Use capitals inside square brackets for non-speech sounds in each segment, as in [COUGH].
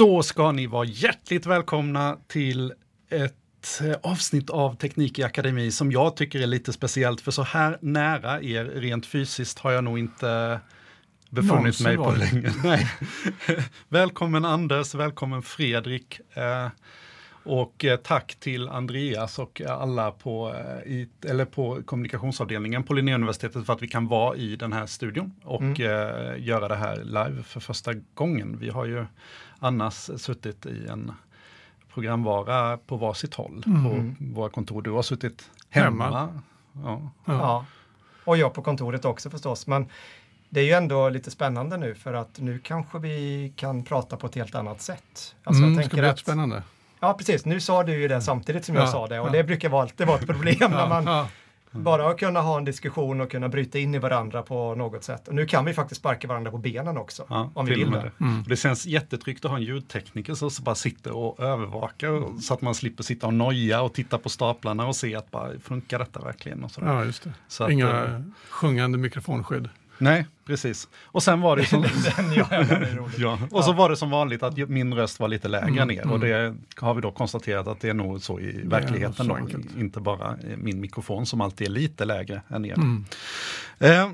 Då ska ni vara hjärtligt välkomna till ett eh, avsnitt av Teknik i Akademi som jag tycker är lite speciellt för så här nära er rent fysiskt har jag nog inte befunnit Någonsin mig på länge. [LAUGHS] Nej. välkommen Anders, välkommen Fredrik. Eh, och eh, tack till Andreas och alla på, eller på kommunikationsavdelningen på Linnéuniversitetet för att vi kan vara i den här studion och eh, göra det här live för första gången. Vi har ju annars suttit i en programvara på varsitt håll på våra kontor. Du har suttit hemma. Hemma. Ja. Ja. Och jag på kontoret också förstås. Men det är ju ändå lite spännande nu för att nu kanske vi kan prata på ett helt annat sätt. Alltså Mm, jag det ska tänker bli att, spännande. ja precis, nu sa du ju det samtidigt som jag Ja, sa det och ja. det brukar vara, alltid vara ett problem när man Ja, bara kunna ha en diskussion och kunna bryta in i varandra på något sätt. Och nu kan vi faktiskt sparka varandra på benen också. Ja, om vi vill det. det. Det känns jättetryggt att ha en ljudtekniker som bara sitter och övervakar så att man slipper sitta och noja och titta på staplarna och se att bara, funkar detta verkligen? Och sådär. ja, just det. Så att, Inga eh, sjungande mikrofonskydd. Nej, precis. Och sen var det som, [LAUGHS] Den, ja, ja, den är rolig. [LAUGHS] ja. Och så var det som vanligt att min röst var lite lägre Mm, ner och det har vi då konstaterat att det är nog så i verkligheten. Då, inte bara min mikrofon som alltid är lite lägre än er. Mm. Eh,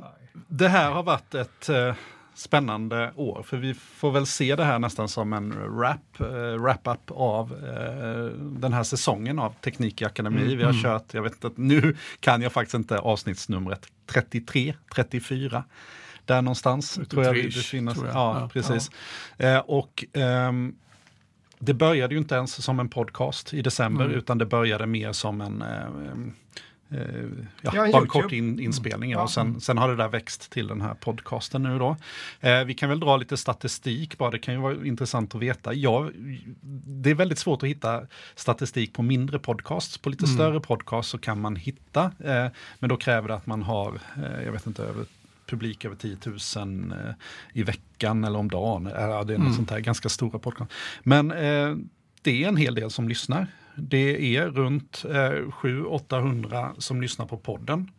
det här har varit ett eh, spännande år, för vi får väl se det här nästan som en wrap, eh, wrap-up av eh, den här säsongen av Teknik i Akademi. Vi har kört, jag vet inte, nu kan jag faktiskt inte avsnittsnumret, 33, 34. Där någonstans tror jag vi 33, befinner oss. tror jag. Ja, Ja, precis. Eh, och ehm, det började ju inte ens som en podcast i december, Mm. utan det började mer som en eh, ja, Ja, en bara en kort in, inspelning. ja. Ja. Och sen, sen har det där växt till den här podcasten nu då. Eh, vi kan väl dra lite statistik bara, det kan ju vara intressant att veta. Ja, det är väldigt svårt att hitta statistik på mindre podcasts. På lite Mm. större podcasts så kan man hitta, eh, men då kräver det att man har, eh, jag vet inte, över publik över 10 000 eh, i veckan eller om dagen. Eh, Ja, det är något Mm. sånt här, ganska stora podcast. Men eh, det är en hel del som lyssnar. Det är runt eh, 700-800 som lyssnar på podden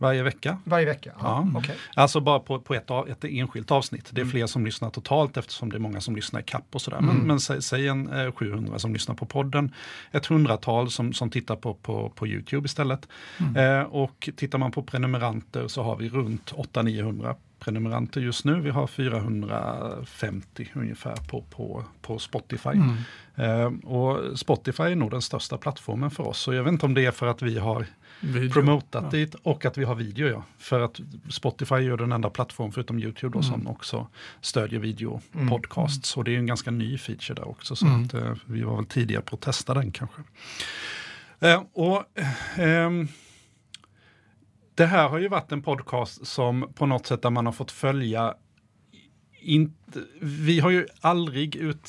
varje vecka. Varje vecka? Ja, Ja. okej. Alltså bara på, på ett, ett enskilt avsnitt. Det är Mm. fler som lyssnar totalt eftersom det är många som lyssnar i kapp och sådär. Men, Mm. men säg, säg en eh, 700 som lyssnar på podden. Ett hundratal som, som tittar på, på, på YouTube istället. Eh, och tittar man på prenumeranter så har vi runt 800-900 prenumeranter just nu. Vi har 450 ungefär på, på, på Spotify. Mm. Eh, och Spotify är nog den största plattformen för oss. Så jag vet inte om det är för att vi har Video. promotat Ja. dit och att vi har video. Ja. För att Spotify är den enda plattform förutom YouTube då, Mm. som också stödjer video Mm. podcasts. Och det är en ganska ny feature där också. Så Mm. att, eh, vi var väl tidiga på att testa den kanske. Eh, och ehm, Det här har ju varit en podcast som på något sätt där man har fått följa inte, vi har ju aldrig ut,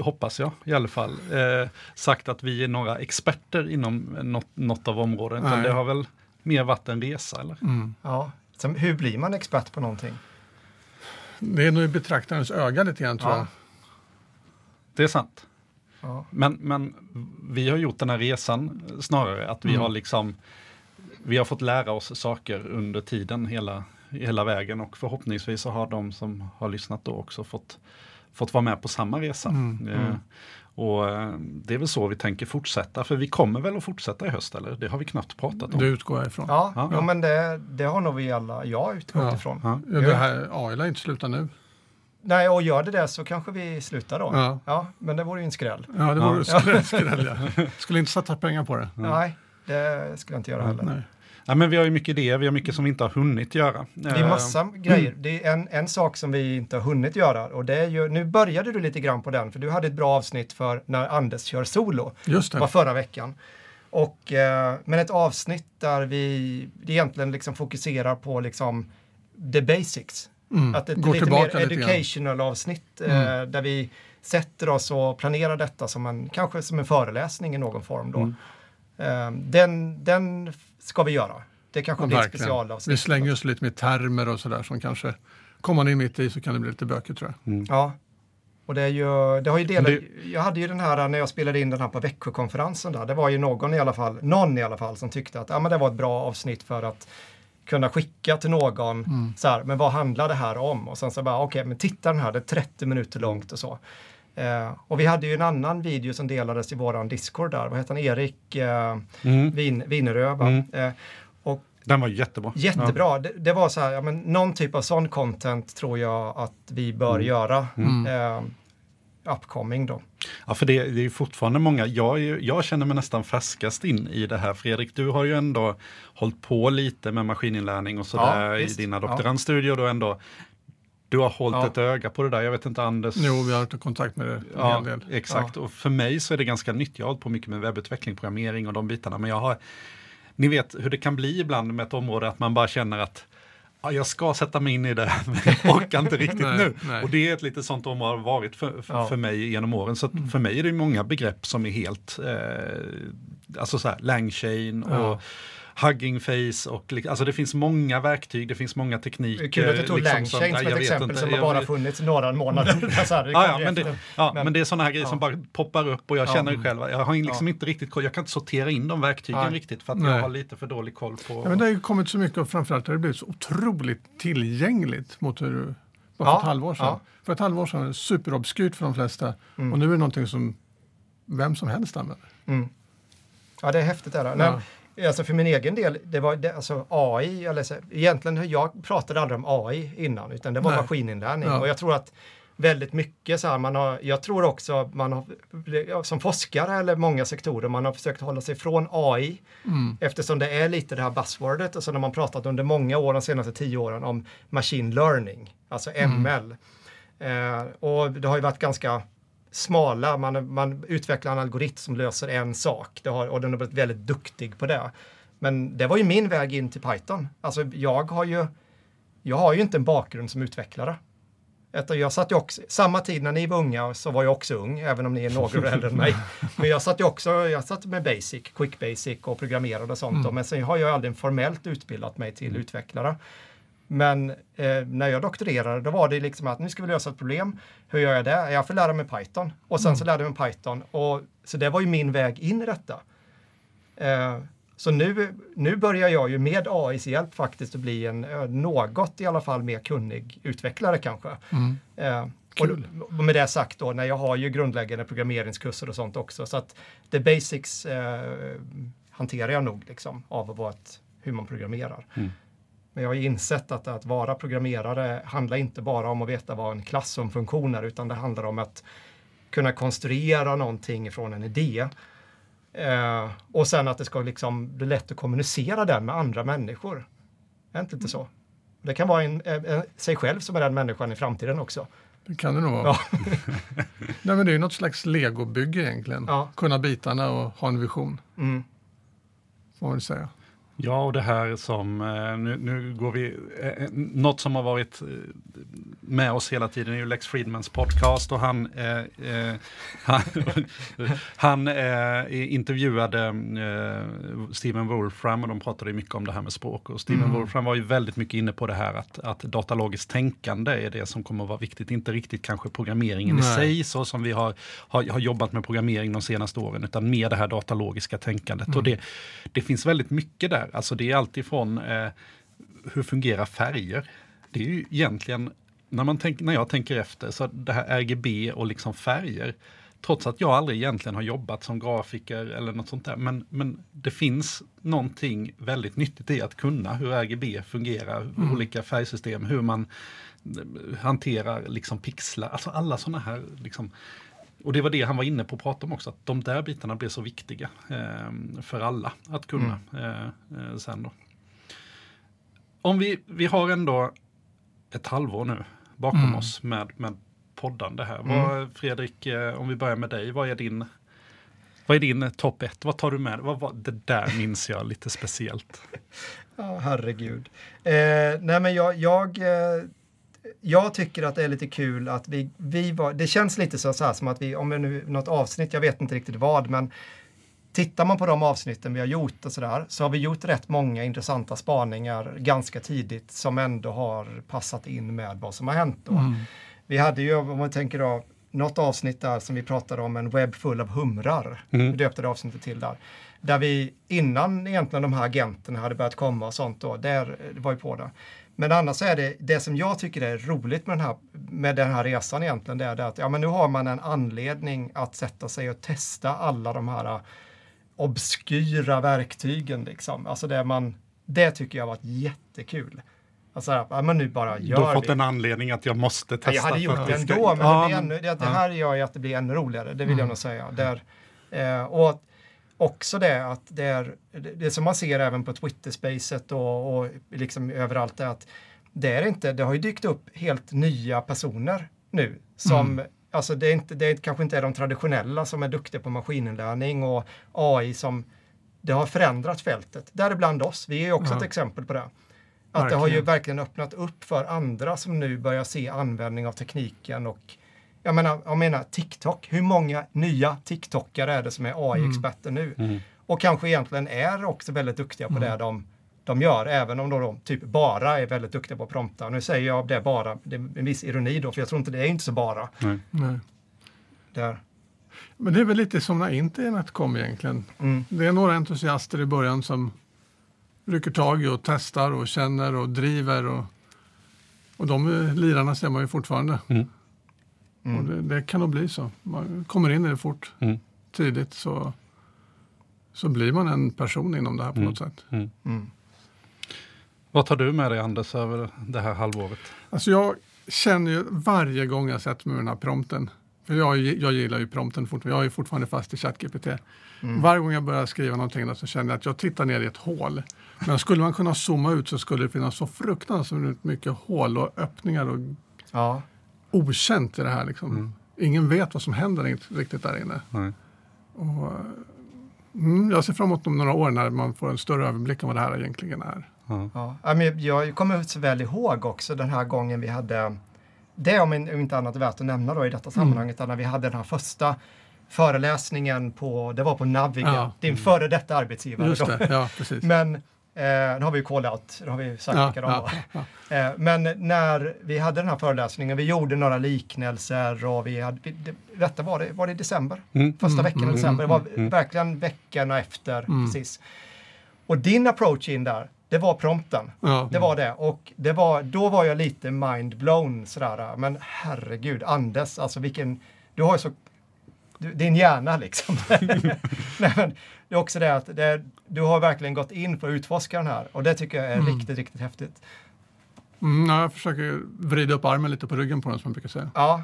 hoppas jag i alla fall, eh, sagt att vi är några experter inom något, något av området. Utan det har väl mer varit en resa eller? Mm. Ja. Så hur blir man expert på någonting? Det är nog i betraktarens öga lite grann tror Ja. jag. Det är sant. Ja. Men, men vi har gjort den här resan snarare, att vi Mm. har liksom, vi har fått lära oss saker under tiden hela, hela vägen och förhoppningsvis så har de som har lyssnat då också fått, fått vara med på samma resa. Mm, Eh, mm. Och eh, det är väl så vi tänker fortsätta, för vi kommer väl att fortsätta i höst eller? Det har vi knappt pratat om. Det utgår jag ifrån. Ja, Ja. Jo, men det, det har nog vi alla, jag utgått Ja. ifrån. Ja. Ja, det här AI lär inte sluta nu. Nej, och gör det det så kanske vi slutar då. Ja. men det vore ju en skräll. Ja, det Ja. vore skräll, [LAUGHS] skräll ja. Skulle inte satsa pengar på det. Nej, det skulle jag inte göra heller. Nej. Ja, men vi har ju mycket idéer, vi har mycket som vi inte har hunnit göra. Det är massa grejer. Det är en, en sak som vi inte har hunnit göra och det är ju, nu började du lite grann på den för du hade ett bra avsnitt för när Anders kör solo. Just Det var förra veckan. Och, eh, men ett avsnitt där vi egentligen liksom fokuserar på liksom the basics. Mm. Att ett Gå lite mer lite educational avsnitt eh, Mm. där vi sätter oss och planerar detta som en, kanske som en föreläsning i någon form då. Mm. Eh, den, den ska vi göra. Det kanske Ja, blir ett specialavsnitt. Vi slänger oss lite med termer och sådär som kanske kommer man in mitt i så kan det bli lite bökigt tror jag. Mm. Ja. Och det är ju, det har ju delat, Det- jag hade ju den här när jag spelade in den här på Växjökonferensen där, det var ju någon i alla fall, någon i alla fall som tyckte att ja, men det var ett bra avsnitt för att kunna skicka till någon, Mm. så här, men vad handlar det här om? Och sen så bara, okej, men titta den här, det är 30 minuter långt och så. Eh, och vi hade ju en annan video som delades i våran Discord där, vad heter han, Erik eh, Mm. Vin? Mm. Eh, och Den var jättebra. jättebra. Det, det var så här, ja, men någon typ av sån content tror jag att vi bör Mm. göra. Mm. Eh, upcoming då. Ja, för det, det är ju fortfarande många. Jag, är ju, jag känner mig nästan färskast in i det här. Fredrik, du har ju ändå hållit på lite med maskininlärning och sådär Ja, i dina Ja. doktorandstudier. Du, har ändå, du har hållit Ja. ett öga på det där. Jag vet inte, Anders. Jo, vi har haft kontakt med det en Ja, hel del. exakt. Och för mig så är det ganska nytt. Jag har hållit på mycket med webbutveckling, programmering och de bitarna. Men jag har, ni vet hur det kan bli ibland med ett område att man bara känner att ja, jag ska sätta mig in i det, men jag [LAUGHS] orkar inte riktigt Nej, nu. nej. Och det är ett lite sånt område varit för, för, Ja. Mm. för mig genom åren. Så att för mig är det många begrepp som är helt, eh, alltså så här, Langchain och Ja. Hugging face och alltså det finns många verktyg, det finns många tekniker. Kul att du tog liksom, som jag ett exempel inte. som har bara funnits några månader. [LAUGHS] så här, det Ja, ja, men, det, ja Men- men det är sådana här grejer ja. som bara poppar upp och jag Ja. känner ju själv, jag har liksom Ja. inte riktigt koll, jag kan inte sortera in de verktygen riktigt för att Nej. jag har lite för dålig koll på... Ja, men det har ju kommit så mycket och framförallt har det blivit så otroligt tillgängligt mot hur det var för Ja, ett halvår sedan. ja. För ett halvår sedan var det superobskyrt för de flesta Mm. och nu är det någonting som vem som helst använder. Mm. Ja, det är häftigt. Är det. Ja. Alltså för min egen del, det var det, alltså AI, eller så, egentligen, jag pratade aldrig om AI innan, utan det var Nej. maskininlärning. Ja. Och jag tror att väldigt mycket så här, man har, jag tror också man har, som forskare eller många sektorer, man har försökt hålla sig från AI Mm. eftersom det är lite det här buzzwordet och så har man pratat under många år, de senaste tio åren, om machine learning, alltså ML. Eh, och det har ju varit ganska smala, man, man utvecklar en algoritm som löser en sak det har, och den har blivit väldigt duktig på det. Men det var ju min väg in till Python. Alltså jag har ju, jag har ju inte en bakgrund som utvecklare. Jag satt ju också, samma tid när ni var unga så var jag också ung, även om ni är några äldre än mig. [LAUGHS] Men jag satt ju också, jag satt med basic, quick basic och programmerade och sånt. då. Men sen har jag aldrig formellt utbildat mig till utvecklare. Men eh, när jag doktorerade då var det liksom att nu ska vi lösa ett problem. Hur gör jag det? Jag får lära mig Python. Och sen så lärde jag mig Python. Och, så det var ju min väg in i detta. Eh, så nu, nu börjar jag ju med AIs hjälp faktiskt att bli en eh, något i alla fall mer kunnig utvecklare kanske. Mm. Eh, Kul. och med det sagt då, när jag har ju grundläggande programmeringskurser och sånt också. Så att the basics eh, hanterar jag nog liksom av ett, hur man programmerar. Mm. Men jag har insett att, att vara programmerare handlar inte bara om att veta vad en klass som funktion är, utan det handlar om att kunna konstruera någonting från en idé. Eh, och sen att det ska liksom bli lätt att kommunicera den med andra människor. Är inte lite så? Det kan vara en, en, sig själv som är den människan i framtiden också. Det kan det nog vara. Ja. [LAUGHS] Nej, men det är något slags legobygge egentligen. Ja. Kunna bitarna och ha en vision, Mm. får man säga. Ja, och det här som, eh, nu, nu går vi, eh, eh, något som har varit med oss hela tiden är ju Lex Friedmans podcast och han, eh, han, [LAUGHS] han eh, intervjuade eh, Steven Wolfram och de pratade mycket om det här med språk och Steven Mm. Wolfram var ju väldigt mycket inne på det här att, att datalogiskt tänkande är det som kommer att vara viktigt, inte riktigt kanske programmeringen i Nej. sig så som vi har, har, har jobbat med programmering de senaste åren, utan mer det här datalogiska tänkandet. Och det, det finns väldigt mycket där. Alltså det är alltifrån eh, hur fungerar färger? Det är ju egentligen, när, man tänk, när jag tänker efter, så det här RGB och liksom färger, trots att jag aldrig egentligen har jobbat som grafiker eller något sånt där, men, men det finns någonting väldigt nyttigt i att kunna hur RGB fungerar, olika färgsystem, hur man eh, hanterar liksom pixlar, alltså alla sådana här liksom, och det var det han var inne på att prata om också, att de där bitarna blir så viktiga eh, för alla att kunna eh, eh, sen då. Om vi, vi har ändå ett halvår nu bakom Mm. oss med, med poddande här. Mm. Vad, Fredrik, eh, om vi börjar med dig, vad är din, vad är din topp ett? Vad tar du med? Vad, vad, det där minns jag lite speciellt. [LAUGHS] Ja, herregud. Eh, nej, men jag, jag, eh, jag tycker att det är lite kul att vi, vi var, det känns lite så, så här som att vi, om det nu något avsnitt, jag vet inte riktigt vad, men tittar man på de avsnitten vi har gjort och sådär, så har vi gjort rätt många intressanta spaningar ganska tidigt som ändå har passat in med vad som har hänt då. Mm. Vi hade ju, om man tänker då, något avsnitt där som vi pratade om en webb full av humrar. Mm. Vi döpte det avsnittet till där. Där vi innan egentligen de här agenterna hade börjat komma och sånt då, där var ju på det. Men annars är det, det som jag tycker är roligt med den här med den här resan egentligen, det är det att ja, men nu har man en anledning att sätta sig och testa alla de här uh, obskyra verktygen. Liksom. Alltså det, man, det tycker jag har varit jättekul. Alltså, ja, men nu bara gör du har fått vi. en anledning att jag måste testa. Ja, jag hade gjort det ändå, men Ja, det, ännu, det, det här gör ju att det blir ännu roligare, det vill Mm. jag nog säga. Där, eh, och också det att det är, det, som man ser även på Twitter-spacet och, och liksom överallt är att det är inte, det har ju dykt upp helt nya personer nu som Mm. Alltså det, är inte, det är, kanske inte är de traditionella som är duktiga på maskininlärning och AI som det har förändrat fältet. Däribland oss, vi är också Ja. ett exempel på det. Att det har ju Verkligen. verkligen öppnat upp för andra som nu börjar se användning av tekniken och jag menar, jag menar TikTok. Hur många nya TikTokare är det som är AI-experter nu? Mm. Och kanske egentligen är också väldigt duktiga på det de, de gör, även om då de typ bara är väldigt duktiga på att prompta. Nu säger jag det bara, det är en viss ironi då, för jag tror inte det är inte så bara. Nej. Nej. Där. Men det är väl lite som när internet kom egentligen. Mm. Det är några entusiaster i början som rycker tag i och testar och känner och driver. Och, och de eh, lirarna ser man ju fortfarande. Mm. Mm. Och det, det kan nog bli så. Man kommer in i det fort, Mm. tidigt, så, så blir man en person inom det här på Mm. något sätt. Mm. Mm. Vad tar du med dig Anders över det här halvåret? Alltså jag känner ju varje gång jag sätter mig med den här prompten, för jag, jag gillar ju prompten fortfarande, jag är fortfarande fast i ChatGPT. Mm. Varje gång jag börjar skriva någonting så känner jag att jag tittar ner i ett hål. Men skulle man kunna zooma ut så skulle det finnas så fruktansvärt mycket hål och öppningar och Ja. Okänt i det här. Liksom. Mm. Ingen vet vad som händer rikt- riktigt där inne. Nej. Och, mm, jag ser fram emot om några år när man får en större överblick av vad det här egentligen är. Ja. Ja. Men jag kommer så väl ihåg också den här gången vi hade, det om in- om inte annat är värt att nämna då i detta sammanhanget, när vi hade den här första föreläsningen på, det var på Naviga, Ja. din före detta arbetsgivare. Det, ja precis. Men eh, nu har vi ju call-out, det har vi sagt ja, var. ja, ja. Eh, Men när vi hade den här föreläsningen, vi gjorde några liknelser och vi hade, vi- det, detta var det, var det i december? Mm. Första Mm, veckan i mm, december, det var mm. verkligen veckorna efter Mm. precis. Och din approach in där, det var prompten. Ja. Det var det och det var, då var jag lite mind-blown sådär. Men herregud, Anders, alltså vilken, du har ju så, du, din hjärna liksom. [LAUGHS] Nej, men det är också det att det, du har verkligen gått in för att utforska den här och det tycker jag är Mm. riktigt, riktigt häftigt. Mm, ja, jag försöker vrida upp armen lite på ryggen på den som man brukar säga. Ja.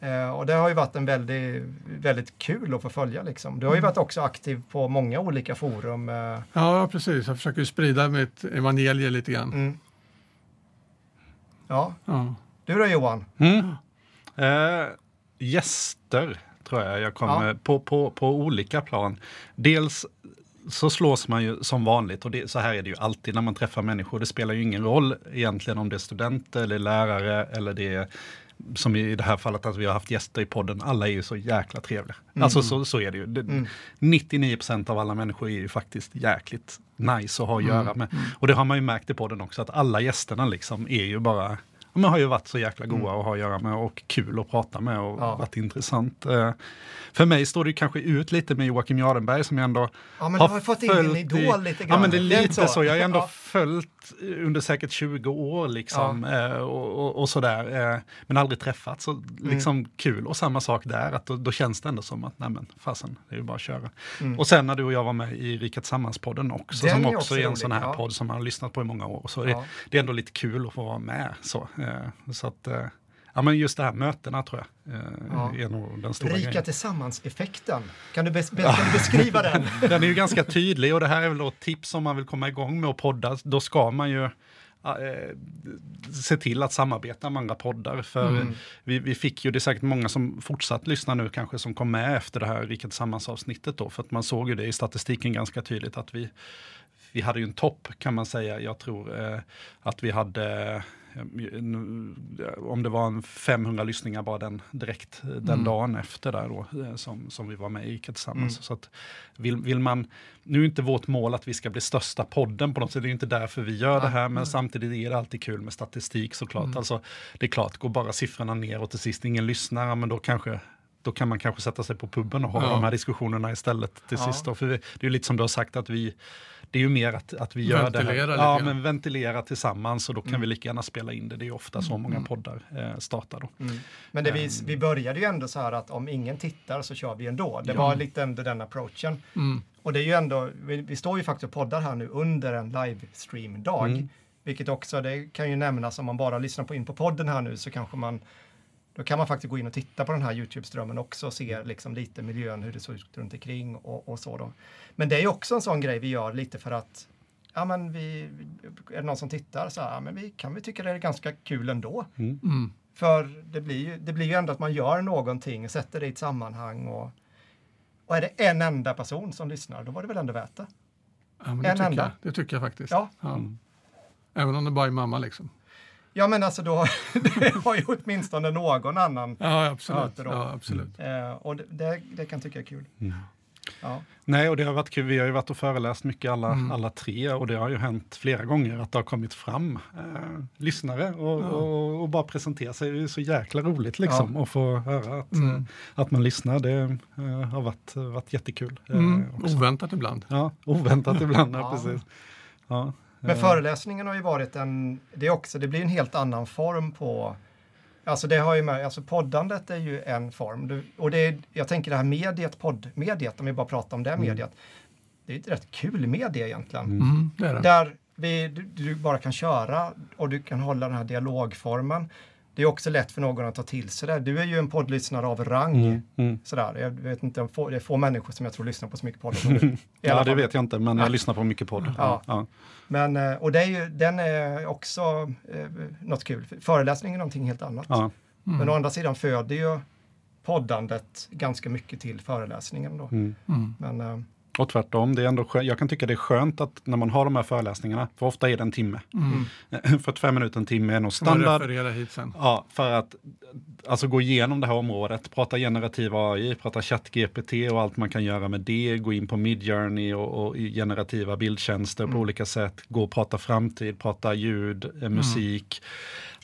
Eh, och det har ju varit en väldigt, väldigt kul att få följa liksom. Du har ju varit också aktiv på många olika forum. Eh, Ja, precis. Jag försöker ju sprida mitt evangelie lite grann. mm. Ja, Ja. du då Johan? Mm. Eh, gäster tror jag jag kommer på, på, på olika plan. Dels så slås man ju som vanligt och det, så här är det ju alltid när man träffar människor. Det spelar ju ingen roll egentligen om det är studenter eller lärare eller det är som i det här fallet att vi har haft gäster i podden. Alla är ju så jäkla trevliga. Alltså så, så är det ju. Det, Mm. 99 procent av alla människor är ju faktiskt jäkligt nice att ha att göra med. Och det har man ju märkt i podden också att alla gästerna liksom är ju bara Ja, men har ju varit så jäkla goa att ha att göra med och kul att prata med och Ja. varit intressant. Eh, För mig står det kanske ut lite med Joakim Jardenberg som jag ändå Ja, men du har fått in följt idol lite grann. Ja, men det är lite så. Jag har ändå Ja. Följt under säkert 20 år liksom eh, och, och, och sådär. eh, Men aldrig träffat så liksom Mm. kul. Och samma sak där, att då, då känns det ändå som att nej men fasen, det är ju bara att köra. Mm. Och sen när du och jag var med i Riket Sammans-podden också, Den som också också är en rolig, sån här ja. podd som man har lyssnat på i många år. Så det, Ja. det är ändå lite kul att få vara med. Så, eh, så att, ja men just det här mötena tror jag eh, Ja. är nog den stora Rika grejen. tillsammans-effekten. Kan du, bes- be- kan du beskriva den? [LAUGHS] Den är ju ganska tydlig och det här är väl ett tips om man vill komma igång med att podda. Då ska man ju eh, se till att samarbeta med andra poddar. För Mm. vi, vi fick ju, det är säkert många som fortsatt lyssnar nu kanske som kom med efter det här Riket Sammans-avsnittet då. För att man såg ju det i statistiken ganska tydligt att vi, vi hade ju en topp kan man säga. Jag tror eh, att vi hade om det var en 500 lyssningar bara den direkt eh, den Mm. dagen efter där då, eh, som, som vi var med i Ica tillsammans. Mm. Så att vill, vill man, nu är inte vårt mål att vi ska bli största podden på något sätt, det är inte därför vi gör det här, men samtidigt är det alltid kul med statistik såklart. Mm. Alltså, det är klart, går bara siffrorna ner och till sist ingen lyssnar, ja, men då kanske då kan man kanske sätta sig på puben och ha Ja. de här diskussionerna istället till Ja. sist. Då. För vi, det är ju lite som du har sagt att vi det är ju mer att, att vi gör det Ventilera här. lite Ja, men ventilera tillsammans och då kan Mm. vi lika gärna spela in det. Det är ju ofta så många poddar eh, startar då. Mm. Men det vi, Ehm. vi började ju ändå så här att om ingen tittar så kör vi ändå. Det Ja. var lite ändå den approachen. Mm. Och det är ju ändå, vi, vi står ju faktiskt och poddar här nu under en livestream-dag. Mm. Vilket också, det kan ju nämnas om man bara lyssnar på in på podden här nu så kanske man då kan man faktiskt gå in och titta på den här Youtube-strömmen också och se liksom lite miljön, hur det ser ut runt omkring och, och så då. Men det är ju också en sån grej vi gör lite för att Ja men vi, är det någon som tittar så här, ja, men vi kan vi tycka det är ganska kul ändå. Mm. Mm. För det blir, ju, det blir ju ändå att man gör någonting och sätter det i ett sammanhang. Och, och är det en enda person som lyssnar, då var det väl ändå värt det. Ja, men det, En tycker enda. jag, det tycker jag faktiskt. Ja. Mm. Även om det bara är mamma liksom. Ja, men alltså då [LAUGHS] det har ju åtminstone någon annan. Ja, absolut. Ja. Ja, absolut. Eh, och det, det, kan tycka är kul. Mm. Ja. Nej, och det har varit kul. Vi har ju varit och föreläst mycket alla, Mm. alla tre och det har ju hänt flera gånger att det har kommit fram eh, lyssnare och, Ja. och, och bara presentera sig. Det är så jäkla roligt liksom att få höra att, Mm. eh, att man lyssnar. Det eh, har varit, varit jättekul. eh, Mm. Oväntat ibland. Ja, oväntat ibland, ja, Ja. precis. Ja, Men eh, föreläsningen har ju varit en, det också, det blir en helt annan form på Alltså det har ju med, alltså poddandet är ju en form. Du, och det är, jag tänker det här mediet, poddmediet, om vi bara pratar om det mediet. Det är ett rätt kul medie egentligen. Mm. Mm, det det. Där vi, du, du bara kan köra och du kan hålla den här dialogformen. Det är också lätt för någon att ta till sig det. Du är ju en poddlyssnare av rang. Mm, mm. Sådär. Jag vet inte, det är få människor som jag tror lyssnar på så mycket poddar som du. Ja, det fall. vet jag inte, men Ja. jag lyssnar på mycket podd. Ja. Ja. Men, eh, och det är ju, den är också eh, något kul. Föreläsning är någonting helt annat. Ja. Mm. Men å andra sidan föder ju poddandet ganska mycket till föreläsningen. Då. Mm. Mm. Men, eh, Och tvärtom, det är ändå skö- jag kan tycka det är skönt att när man har de här föreläsningarna, för ofta är det en timme. Mm. [LAUGHS] 45 minuter, en timme är nog standard. Ja, för att alltså, gå igenom det här området, prata generativ AI, prata ChatGPT och allt man kan göra med det, gå in på Midjourney och, och generativa bildtjänster Mm. på olika sätt, gå och prata framtid, prata ljud, eh, musik.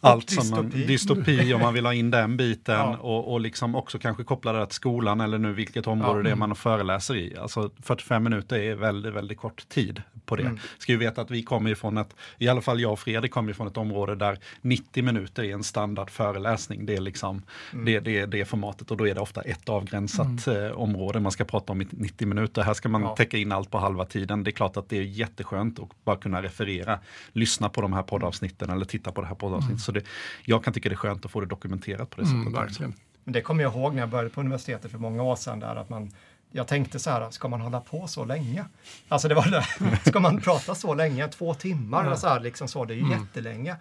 Allt som man, dystopi. dystopi om man vill ha in den biten [LAUGHS] Ja. och, och liksom också kanske koppla det till skolan eller nu vilket område Ja. det är man föreläser i. Alltså 45 minuter är väldigt, väldigt kort tid på det. Mm. Ska ju veta att vi kommer ifrån ett, i alla fall jag och Fredrik kommer ifrån ett område där 90 minuter är en standard föreläsning. Det är liksom Mm. det, det, det formatet och då är det ofta ett avgränsat eh, område man ska prata om i 90 minuter. Här ska man Ja. täcka in allt på halva tiden. Det är klart att det är jätteskönt att bara kunna referera, lyssna på de här poddavsnitten eller titta på det här poddavsnittet. Så det, jag kan tycka det är skönt att få det dokumenterat på det Mm, sättet. verkligen. Men det kommer jag ihåg när jag började på universitetet för många år sedan. Där, att man, jag tänkte så här, ska man hålla på så länge? Alltså det var det, [LAUGHS] ska man prata så länge? Två timmar? Ja. Så här, liksom så, det är ju Mm. jättelänge.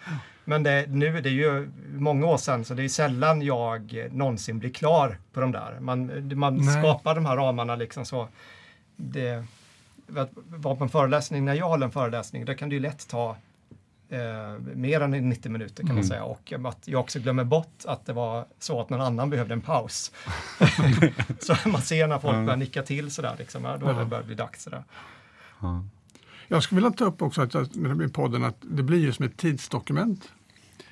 Men det, nu är det ju många år sedan så det är sällan jag någonsin blir klar på de där. Man, man Nej. skapar de här ramarna liksom så. Det, vara på en föreläsning, när jag håller en föreläsning, då kan det ju lätt ta eh, mer än 90 minuter kan man Mm. säga. Och att jag också glömmer bort att det var så att någon annan behövde en paus. [LAUGHS] så man ser när folk Mm. börjar nicka till sådär, liksom, ja, då Ja. det börjar bli dags. Sådär. Ja. Jag skulle vilja ta upp också att, med podden att det blir ju som ett tidsdokument.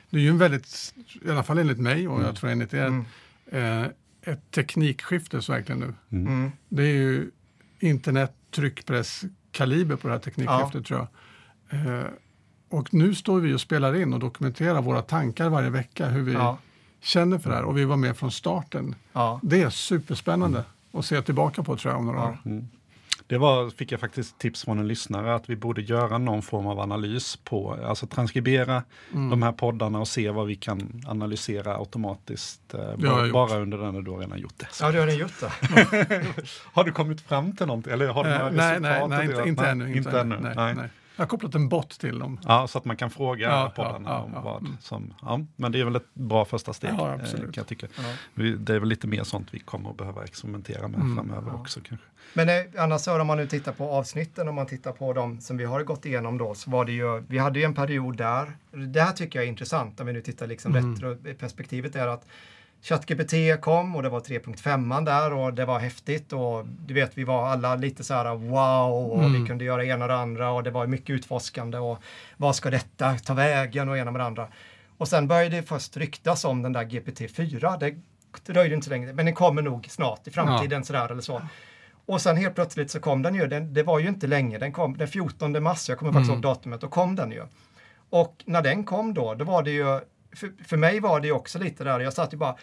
Det är ju en väldigt, i alla fall enligt mig och jag tror enligt er, Mm. eh, ett teknikskifte så verkligen nu. Mm. Mm. Det är ju internet, tryckpress, kaliber på det här teknikskiftet tror jag. Eh, och nu står vi och spelar in och dokumenterar våra tankar varje vecka, hur vi Ja. känner för det här och vi var med från starten. Ja. Det är superspännande att se tillbaka på tror jag om några Ja. år. Mm. Det var, fick jag faktiskt tips från en lyssnare att vi borde göra någon form av analys på, alltså transkribera Mm. de här poddarna och se vad vi kan analysera automatiskt. Eh, bara, bara under den, du har redan gjort det. ja, du har redan gjort det. [LAUGHS] Har du kommit fram till någonting? Eller har du några Eh, nej, nej, resultat nej, av inte, inte Nej, ännu. Inte ännu. Nej, nej. Jag har kopplat en bot till dem. Ja, så att man kan fråga Ja, poddarna ja, ja, om ja. vad Mm. som... Ja, men det är väl ett bra första steg, Ja, eh, absolut. kan jag tycka. Det är väl lite mer sånt vi kommer att behöva experimentera med Mm. framöver Ja. också kanske. Men eh, annars så om man nu tittar på avsnitten, om man tittar på de som vi har gått igenom då, så var det ju, vi hade ju en period där, det här tycker jag är intressant, om vi nu tittar liksom Mm. retroperspektivet är att ChatGPT kom och det var 3.5 där och det var häftigt och du vet vi var alla lite så här wow och Mm. vi kunde göra ena och det andra och det var mycket utforskande och vad ska detta ta vägen och ena med det andra. Och sen började det först ryktas om den där GPT-4. Det, dröjde inte så länge, men den kommer nog snart i framtiden ja. sådär eller så. Och sen helt plötsligt så kom den ju, den, det var ju inte länge, den kom den 14 mars, jag kommer faktiskt mm. ihåg datumet, då kom den ju. Och när den kom då, då var det ju, för, för mig var det ju också lite där, jag satt ju bara,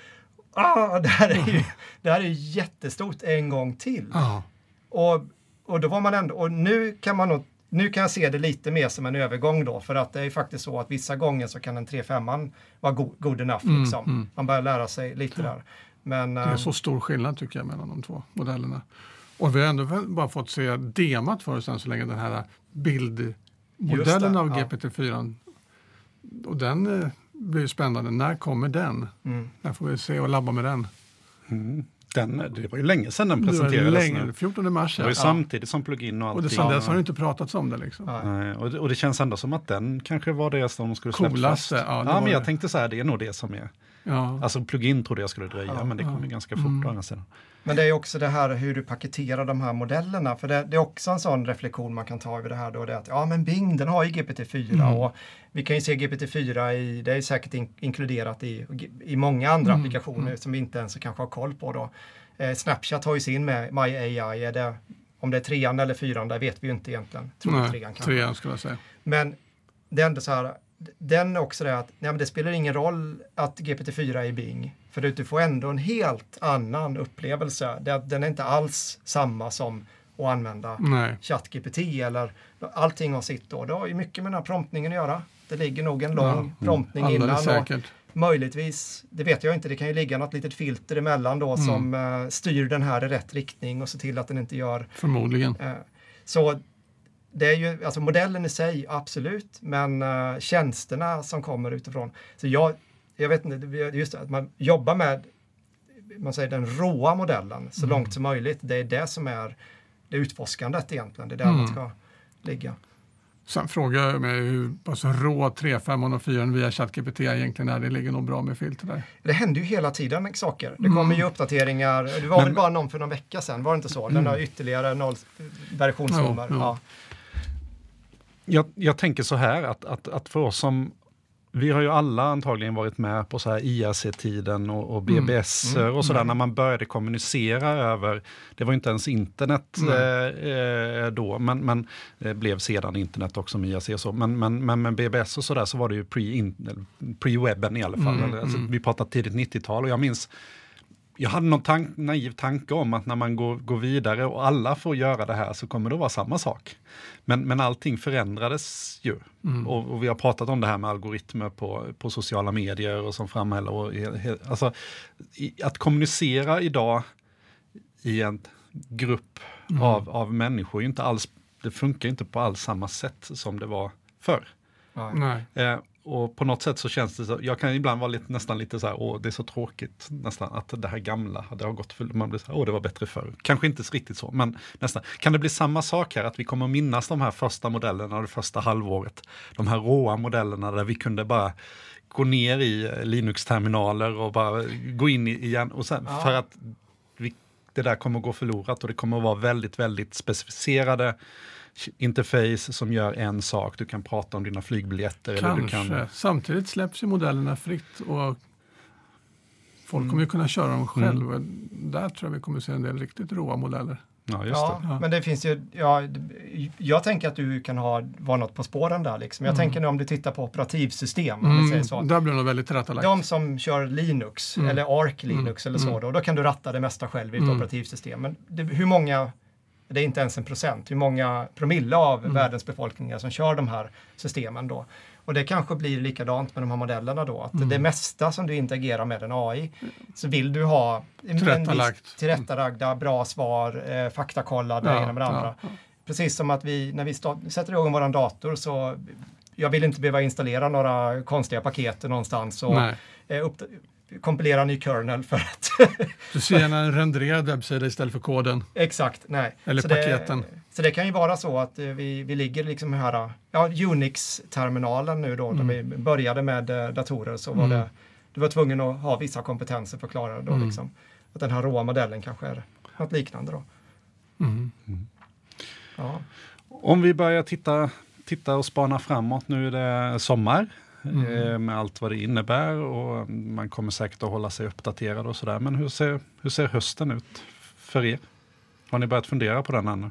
ah, det här är ju [LAUGHS] det här är jättestort en gång till. Ah. Och, och då var man ändå, och nu kan man nog nu kan jag se det lite mer som en övergång då, för att det är faktiskt så att vissa gånger så kan en 3-5 vara go good enough. Mm, liksom. Mm. Man börjar lära sig lite ja. där. Men, det är um, så stor skillnad tycker jag mellan de två modellerna. Och vi har ändå bara fått se demat för oss än så länge, den här bildmodellen av GPT-4. Och den eh, blir spännande. När kommer den? Mm. När får vi se och labba med den? Mm. Den, det var ju länge sedan den presenterades. Länge, nu. 14 mars. Det var ju ja. samtidigt som plugin och allting. Och sedan dess har det inte pratats om det. Liksom. Nej, och, det, och det känns ändå som att den kanske var det som de skulle släppt Coolaste. Ja, ja men jag tänkte så här, det är nog det som är. Ja. Alltså plugin trodde jag skulle dröja, men det kom ju ganska fort mm. sedan. Men det är också det här hur du paketerar de här modellerna. För det, det, är också en sån reflektion man kan ta över det här då. Det är att ja men Bing den har ju GPT-4 mm. och vi kan ju se GPT-4 i, det är säkert in, inkluderat i, i många andra mm. applikationer mm. som vi inte ens kanske har koll på då. Eh, Snapchat har ju sin med My AI. Är det, om det är trean eller fyran, där vet vi ju inte egentligen. Tror Nej, trean, trean skulle jag säga. Men det är ändå så här, den också det att nej, men det spelar ingen roll att GPT-4 är i Bing. För du får ändå en helt annan upplevelse. Den är inte alls samma som att använda ChatGPT eller allting har sitt då. Det har ju mycket med den här promptningen att göra. Det ligger nog en lång ja, promptning mm, innan. Säkert. Och möjligtvis, det vet jag inte, det kan ju ligga något litet filter emellan då mm. som uh, styr den här i rätt riktning och ser till att den inte gör... Förmodligen. Uh, så det är ju, alltså modellen i sig, absolut, men uh, tjänsterna som kommer utifrån. Så jag, jag vet inte, just att man jobbar med man säger den råa modellen så mm. långt som möjligt. Det är det som är det utforskandet egentligen. Det är där mm. man ska ligga. Sen frågar jag mig hur pass rå 3.5 och 4 via ChatGPT egentligen är. Det ligger nog bra med filter där. Det händer ju hela tiden saker. Det kommer mm. ju uppdateringar. Det var Men, väl bara någon för någon vecka sedan, var det inte så? Den mm. har ytterligare noll versionsnummer. Ja, jag, jag, tänker så här att, att, att för oss som vi har ju alla antagligen varit med på så här IRC-tiden och, och BBS mm. mm. och sådär mm. när man började kommunicera över, det var inte ens internet eh, eh, då, men, men det blev sedan internet också med IRC och så, men, men, men med BBS och sådär så var det ju pre-webben pre i alla fall. Mm. Alltså, mm. vi pratar tidigt 90-tal och jag minns jag hade någon tank, naiv tanke om att när man går, går vidare och alla får göra det här så kommer det vara samma sak. Men, men allting förändrades ju. Mm. Och, och, vi har pratat om det här med algoritmer på, på sociala medier och som framhäller. Och, alltså, i, att kommunicera idag i en grupp mm. av, av människor, inte alls, det funkar inte på alls samma sätt som det var förr. Nej. Eh, och på något sätt så känns det så, jag kan ibland vara lite, nästan lite så här, åh det är så tråkigt nästan att det här gamla, det har gått för, man blir så här, åh det var bättre förr. Kanske inte riktigt så, men nästan. Kan det bli samma sak här, att vi kommer minnas de här första modellerna, det första halvåret, de här råa modellerna där vi kunde bara gå ner i Linux-terminaler och bara gå in i igen, och sen, ja. för att vi, det där kommer gå förlorat och det kommer att vara väldigt, väldigt specificerade interface som gör en sak. Du kan prata om dina flygbiljetter. Kanske. Eller du kan... Samtidigt släpps ju modellerna fritt och folk mm. kommer ju kunna köra dem själva. Mm. Där tror jag vi kommer se en del riktigt råa modeller. Ja, just ja, det. men det finns ju, ja, jag tänker att du kan ha, vara något på spåren där. Liksom. Jag mm. tänker nu om du tittar på operativsystem. Mm, säger så. Där blir det nog väldigt tillrättalagt. De som kör Linux mm. eller Arc Linux mm. eller så, mm. då, då kan du ratta det mesta själv i ett mm. operativsystem. Men det, hur många det är inte ens en procent, hur många promille av mm. världens befolkning som kör de här systemen då. Och det kanske blir likadant med de här modellerna då, att mm. det mesta som du interagerar med en AI så vill du ha Tillrättalagt. tillrättalagda, bra svar, eh, faktakollade, ja, ena med det andra. Ja. Precis som att vi, när vi sätter igång vår dator så jag vill inte behöva installera några konstiga paket någonstans och eh, kompilera en ny kernel för att... [LAUGHS] du ser gärna en renderad webbsida istället för koden. Exakt, nej. Eller så paketen. Det, så det kan ju vara så att eh, vi, vi ligger liksom här, ja, Unix-terminalen nu då, mm. när vi började med eh, datorer så var mm. det, du var tvungen att ha vissa kompetenser för att klara det då mm. liksom. Att den här råa modellen kanske är något liknande då. Mm. Mm. Ja. Om vi börjar titta, titta och spana framåt, nu är det sommar. Mm. med allt vad det innebär och man kommer säkert att hålla sig uppdaterad och sådär. Men hur ser, hur ser hösten ut för er? Har ni börjat fundera på den ännu?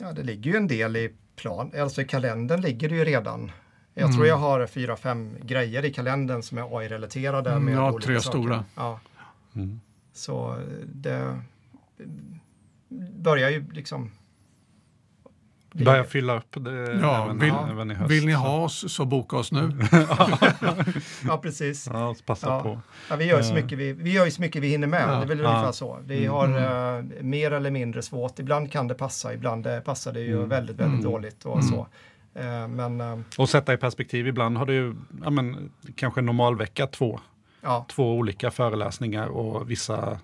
Ja, det ligger ju en del i plan, alltså i kalendern ligger det ju redan. Jag mm. tror jag har fyra, fem grejer i kalendern som är AI-relaterade. Mm, ja, tre saker. stora. Ja. Mm. Så det börjar ju liksom Börja fylla upp det ja, även, vill, även i höst. Vill ni ha oss så boka oss nu. [LAUGHS] ja, precis. Ja, passa ja. på. Ja, vi, gör så eh. mycket vi, vi gör ju så mycket vi hinner med. Ja. Det är väl ja. ungefär så. Vi mm. har mm. uh, mer eller mindre svårt. Ibland kan det passa, ibland passar det ju mm. väldigt, väldigt mm. dåligt och så. Uh, men, uh, och sätta i perspektiv, ibland har du ja, men, kanske en normalvecka två. Ja. Två olika föreläsningar och vissa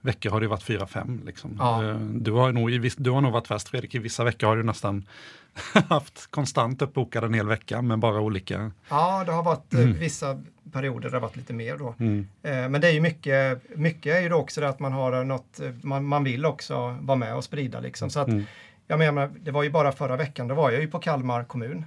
veckor har det varit fyra, fem. Liksom. Ja. Eh, du, har nog, du har nog varit fast Fredrik, i vissa veckor har du nästan [LAUGHS] haft konstant uppbokad en hel vecka, men bara olika. Ja, det har varit eh, mm. vissa perioder det har varit lite mer då. Mm. Eh, men det är ju mycket, mycket är ju också det att man har något, man, man vill också vara med och sprida liksom. Så att, mm. Jag menar, det var ju bara förra veckan, då var jag ju på Kalmar kommun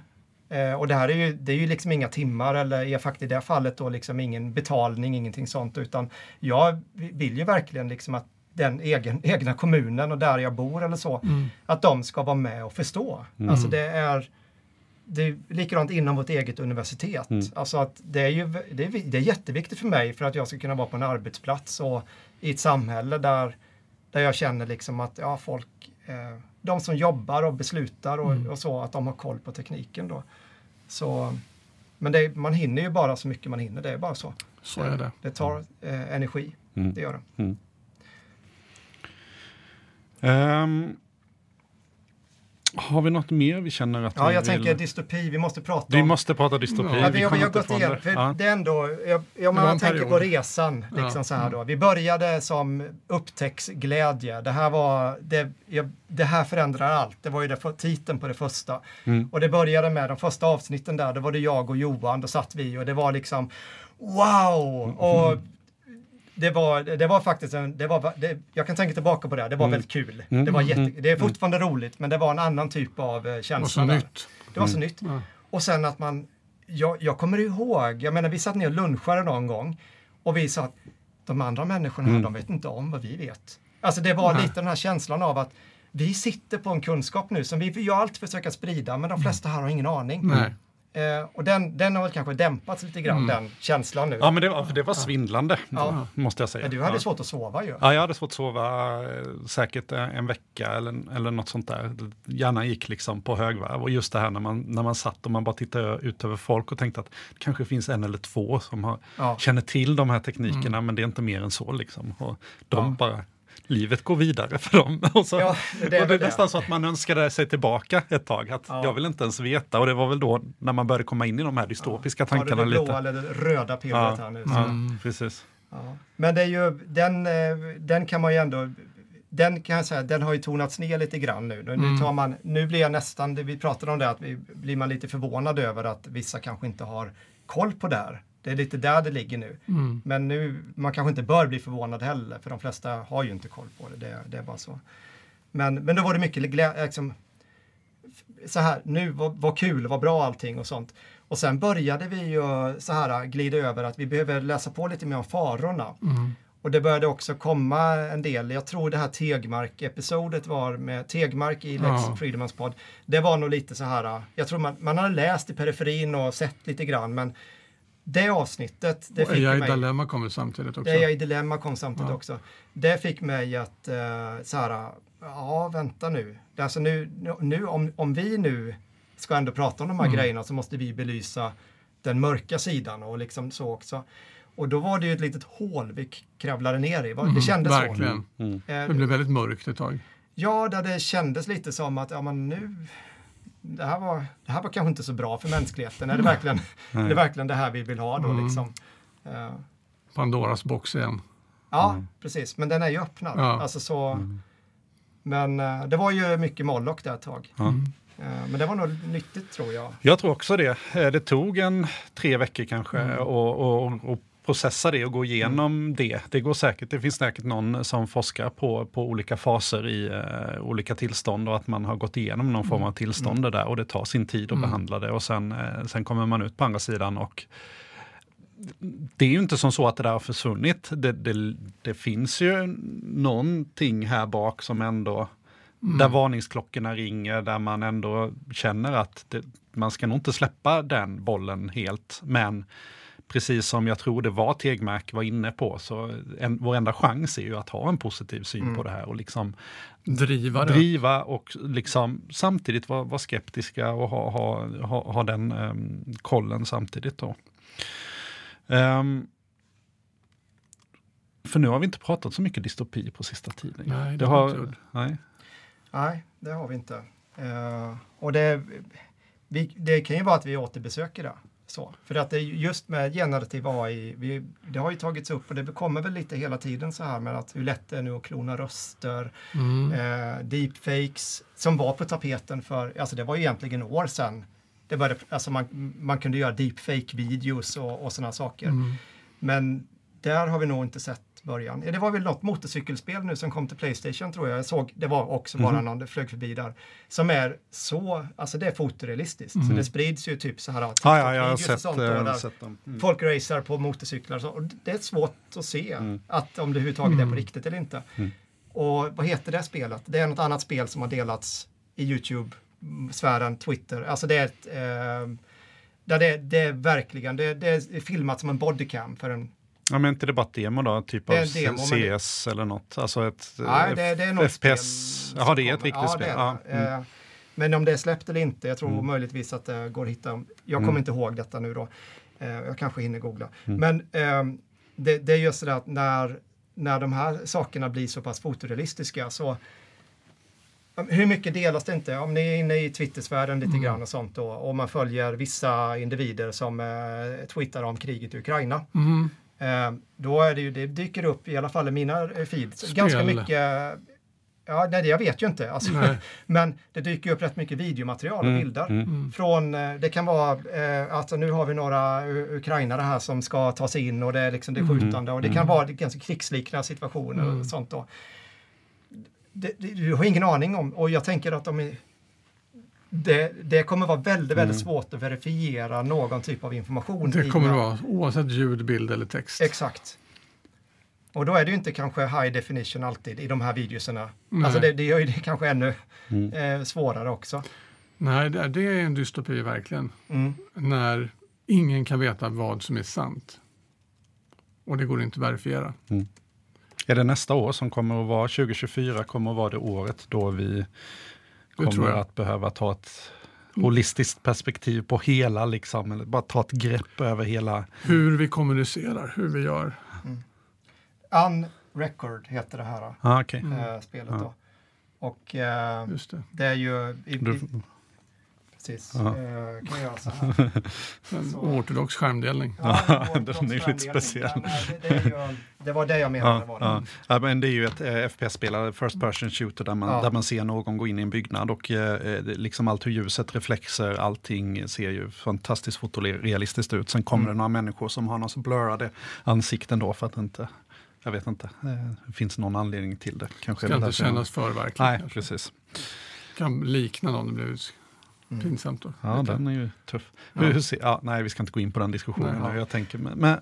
Eh, och det här är ju, det är ju liksom inga timmar eller i, i det fallet då liksom ingen betalning, ingenting sånt, utan jag vill ju verkligen liksom att den egen, [LAUGHS] egna kommunen och där jag bor eller så, mm. att de ska vara med och förstå. Mm. Alltså det är, det är likadant inom vårt eget universitet. Mm. Alltså att det är ju det är, det är jätteviktigt för mig för att jag ska kunna vara på en arbetsplats och i ett samhälle där, där jag känner liksom att ja, folk eh, de som jobbar och beslutar och, mm. och, så, att de har koll på tekniken då. Så, men det, man hinner ju bara så mycket man hinner, det är bara så. Så är det. Det tar eh, energi, mm. det gör det. Mm. Um, har vi något mer vi känner att Ja, vi jag vill... tänker dystopi, vi måste prata om... Vi måste prata dystopi. Ja, vi, vi har gått igenom, för ja. det är ändå, jag, jag man tänker på resan, liksom ja. så här då. Vi började som upptäcktsglädje. Det här var, det, jag, det här förändrar allt. Det var ju det, titeln på det första. Mm. Och det började med de första avsnitten där, då var det jag och Johan, då satt vi och det var liksom wow! Och det var, det var faktiskt en, det var, det, jag kan tänka tillbaka på det, det var mm. väldigt kul. Mm. Det, var jätte, mm. det är fortfarande mm. roligt, men det var en annan typ av eh, känsla. Det var så nytt. Det var så nytt. Och sen att man, jag, jag kommer ihåg, jag menar vi satt ner och lunchade någon gång och vi sa att de andra människorna här, de vet inte om vad vi vet. Alltså det var lite den här känslan av att vi sitter på en kunskap nu som vi ju alltid försöka sprida, men de flesta här har ingen aning. Nej. Eh, och den, den har kanske dämpats lite grann, mm. den känslan nu. Ja, men det var, det var svindlande, ja. måste jag säga. Men du hade ja. svårt att sova ju. Ja, jag hade svårt att sova eh, säkert en vecka eller, eller något sånt där. Hjärnan gick liksom på högvarv. Och just det här när man, när man satt och man bara tittade ut över folk och tänkte att det kanske finns en eller två som har, ja. känner till de här teknikerna, mm. men det är inte mer än så. Liksom. Och de bara livet går vidare för dem. [LAUGHS] Och, så, ja, det är, och det är nästan så att man önskade sig tillbaka ett tag. Att ja. Jag vill inte ens veta och det var väl då när man började komma in i de här dystopiska ja. tankarna. det blåa eller det röda pillret här nu. Mm. precis. Men det är ju, den, eh, den kan man ju ändå den kan jag säga, den har ju tonats ner lite grann nu. Nu, mm. tar man, nu blir jag nästan, vi pratade om det, att vi blir man lite förvånad över att vissa kanske inte har koll på det här. Det är lite där det ligger nu. Mm. Men nu, man kanske inte bör bli förvånad heller, för de flesta har ju inte koll på det. Det, det är bara så. Men, men då var det mycket liksom, så här, nu, vad, vad kul, vad bra allting och sånt. Och sen började vi ju så här glida över att vi behöver läsa på lite mer om farorna. Mm. Och det började också komma en del, jag tror det här Tegmark-episodet var med Tegmark i Lex ja. Freedomans podd. Det var nog lite så här, jag tror man, man hade läst i periferin och sett lite grann men det avsnittet... Det fick jag i Dilemma kom samtidigt också. Det jag i Dilemma kom samtidigt ja. också. Det fick mig att uh, så här, ja vänta nu. Alltså nu, nu om, om vi nu ska ändå prata om de här mm. grejerna så måste vi belysa den mörka sidan och liksom så också. Och då var det ju ett litet hål vi kravlade ner i. Det mm, kändes verkligen. så. Mm. Det blev väldigt mörkt ett tag. Ja, där det kändes lite som att ja, men nu, det här, var, det här var kanske inte så bra för mänskligheten. Är det verkligen, [LAUGHS] är det, verkligen det här vi vill ha då? Mm. Liksom? Uh, Pandoras box igen. Ja, mm. precis. Men den är ju öppnad. Ja. Alltså så, mm. Men uh, det var ju mycket Moloch där ett tag. Uh, men det var nog nyttigt tror jag. Jag tror också det. Det tog en tre veckor kanske mm. och, och, och processa det och gå igenom mm. det. Det går säkert, det finns säkert någon som forskar på, på olika faser i uh, olika tillstånd och att man har gått igenom någon form av mm. tillstånd mm. där och det tar sin tid att mm. behandla det och sen, uh, sen kommer man ut på andra sidan och det är ju inte som så att det där har försvunnit. Det, det, det finns ju någonting här bak som ändå Mm. Där varningsklockorna ringer, där man ändå känner att det, man ska nog inte släppa den bollen helt. Men precis som jag tror det var Tegmark var inne på, så en, vår enda chans är ju att ha en positiv syn mm. på det här och liksom driva, det. driva och liksom samtidigt vara, vara skeptiska och ha, ha, ha, ha den um, kollen samtidigt. Då. Um, för nu har vi inte pratat så mycket dystopi på sista tiden. Nej, det, det har, nej. nej, det har vi inte. Uh, och det, vi, det kan ju vara att vi återbesöker det. Så, för att det är just med generativ AI, vi, det har ju tagits upp och det kommer väl lite hela tiden så här med att hur lätt det är nu att klona röster, mm. eh, deepfakes som var på tapeten för, alltså det var ju egentligen år sedan. Det började, alltså man, man kunde göra deepfake-videos och, och sådana saker. Mm. Men där har vi nog inte sett början. Det var väl något motorcykelspel nu som kom till Playstation tror jag. Jag såg, det var också bara mm. någon, det flög förbi där. Som är så, alltså det är fotorealistiskt. Mm. Så det sprids ju typ så här. Ah, ja, jag har sett, sånt, äh, sett dem. Mm. Folk racear på motorcyklar och så. Och det är svårt att se mm. att om det överhuvudtaget är på mm. riktigt eller inte. Mm. Och vad heter det spelet? Det är något annat spel som har delats i Youtube-sfären, Twitter. Alltså det är ett eh, där det, det är verkligen, det, det är filmat som en bodycam för en Ja, men inte det bara demo då? Typ av demo, CS eller något? Alltså ett Nej, det, det är något FPS? Jaha, det är ett riktigt ja, spel? Ja. Mm. Men om det är släppt eller inte, jag tror mm. möjligtvis att det går att hitta. Jag kommer mm. inte ihåg detta nu då. Eh, jag kanske hinner googla. Mm. Men eh, det, det, är just det att när, när de här sakerna blir så pass fotorealistiska så hur mycket delas det inte? Om ni är inne i Twittersfären lite mm. grann och sånt då, och man följer vissa individer som eh, twittrar om kriget i Ukraina. Mm. Eh, då är det ju, det dyker upp, i alla fall i mina eh, feeds, Spel. ganska mycket Ja, nej, jag vet ju inte. Alltså, [LAUGHS] men det dyker upp rätt mycket videomaterial och mm, bilder. Mm. mm. Från, eh, det kan vara eh, att nu har vi några ukrainare här som ska ta sig in och det är, liksom, det är mm. skjutande och det kan mm. vara ganska krigsliknande situationer och sånt. Då. Det, det, du har ingen aning om och jag tänker att de är, det, det, kommer vara väldigt, väldigt mm. svårt att verifiera någon typ av information. Det kommer det vara, oavsett ljud, bild eller text. Exakt. Och då är det ju inte kanske high definition alltid i de här videoserna. Nej. Alltså det, det gör ju det kanske ännu mm. eh, svårare också. Nej, det, det är en dystopi verkligen. Mm. När ingen kan veta vad som är sant. Och det går inte att verifiera. Mm. Är det nästa år som kommer att vara, 2024 kommer att vara det året då vi kommer att behöva ta ett holistiskt perspektiv på hela, liksom, eller bara ta ett grepp över hela... Hur vi kommunicerar, hur vi gör. Mm. Unrecord heter det här ah, okay. äh, spelet. Mm. Då. Och äh, det. det. är ju... I, i, precis. Uh, kan jag göra så här. [LAUGHS] en ortodox skärmdelning. Ja, den [LAUGHS] är lite speciell. Ja, det, det, det, var det jag menade. Ja, var det. Ja. men det är ju ett eh, FPS-spel, First Person Shooter, där man, ja. där man ser någon gå in i en byggnad och eh, liksom allt hur ljuset, reflexer, allting ser ju fantastiskt fotorealistiskt ut. Sen kommer mm. det några människor som har några blurrade ansikten då för att inte jag vet inte, det finns någon anledning till det. Kanske Ska inte kännas för verkligt. Nej, kanske. precis. Kan likna någon, det blir Mm. Pinsamt då. Ja, den är ju tuff. Ja. Hur, hur ser, ja, nej, vi ska inte gå in på den diskussionen. Nej, ja. jag tänker, men, men,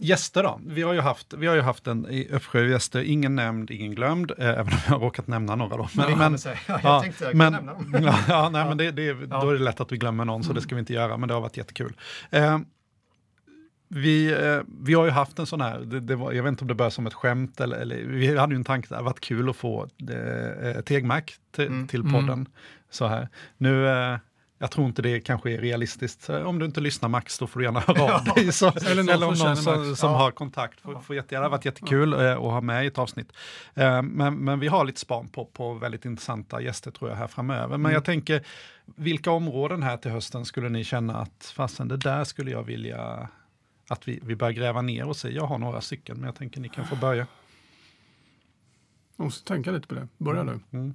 gäster då? Vi har ju haft, vi har ju haft en uppsjö gäster, ingen nämnd, ingen glömd, eh, även om jag har råkat nämna några då. Men, men, [LAUGHS] ja, jag tänkte jag men, nämna dem. [LAUGHS] ja, nej, men det, det, då är det lätt att vi glömmer någon, så det ska vi inte göra, men det har varit jättekul. Eh, vi, eh, vi har ju haft en sån här, det, det var, jag vet inte om det började som ett skämt, eller, eller vi hade ju en tanke, det hade varit kul att få eh, Tegmac till, mm. till podden. Mm så här. Nu, eh, jag tror inte det kanske är realistiskt. Om du inte lyssnar Max, då får du gärna höra [LAUGHS] av dig. Så, eller, någon eller om någon som, som ja. har kontakt. Får, får jättegärna, det har varit jättekul ja. Eh, att ha med i ett avsnitt. Eh, men, men vi har lite span på, på väldigt intressanta gäster tror jag här framöver. Men mm. jag tänker, vilka områden här till hösten skulle ni känna att fasen, det där skulle jag vilja att vi, vi börjar gräva ner oss i? Jag har några stycken, men jag tänker ni kan få börja. Jag måste tänka lite på det. Börja du. Mm.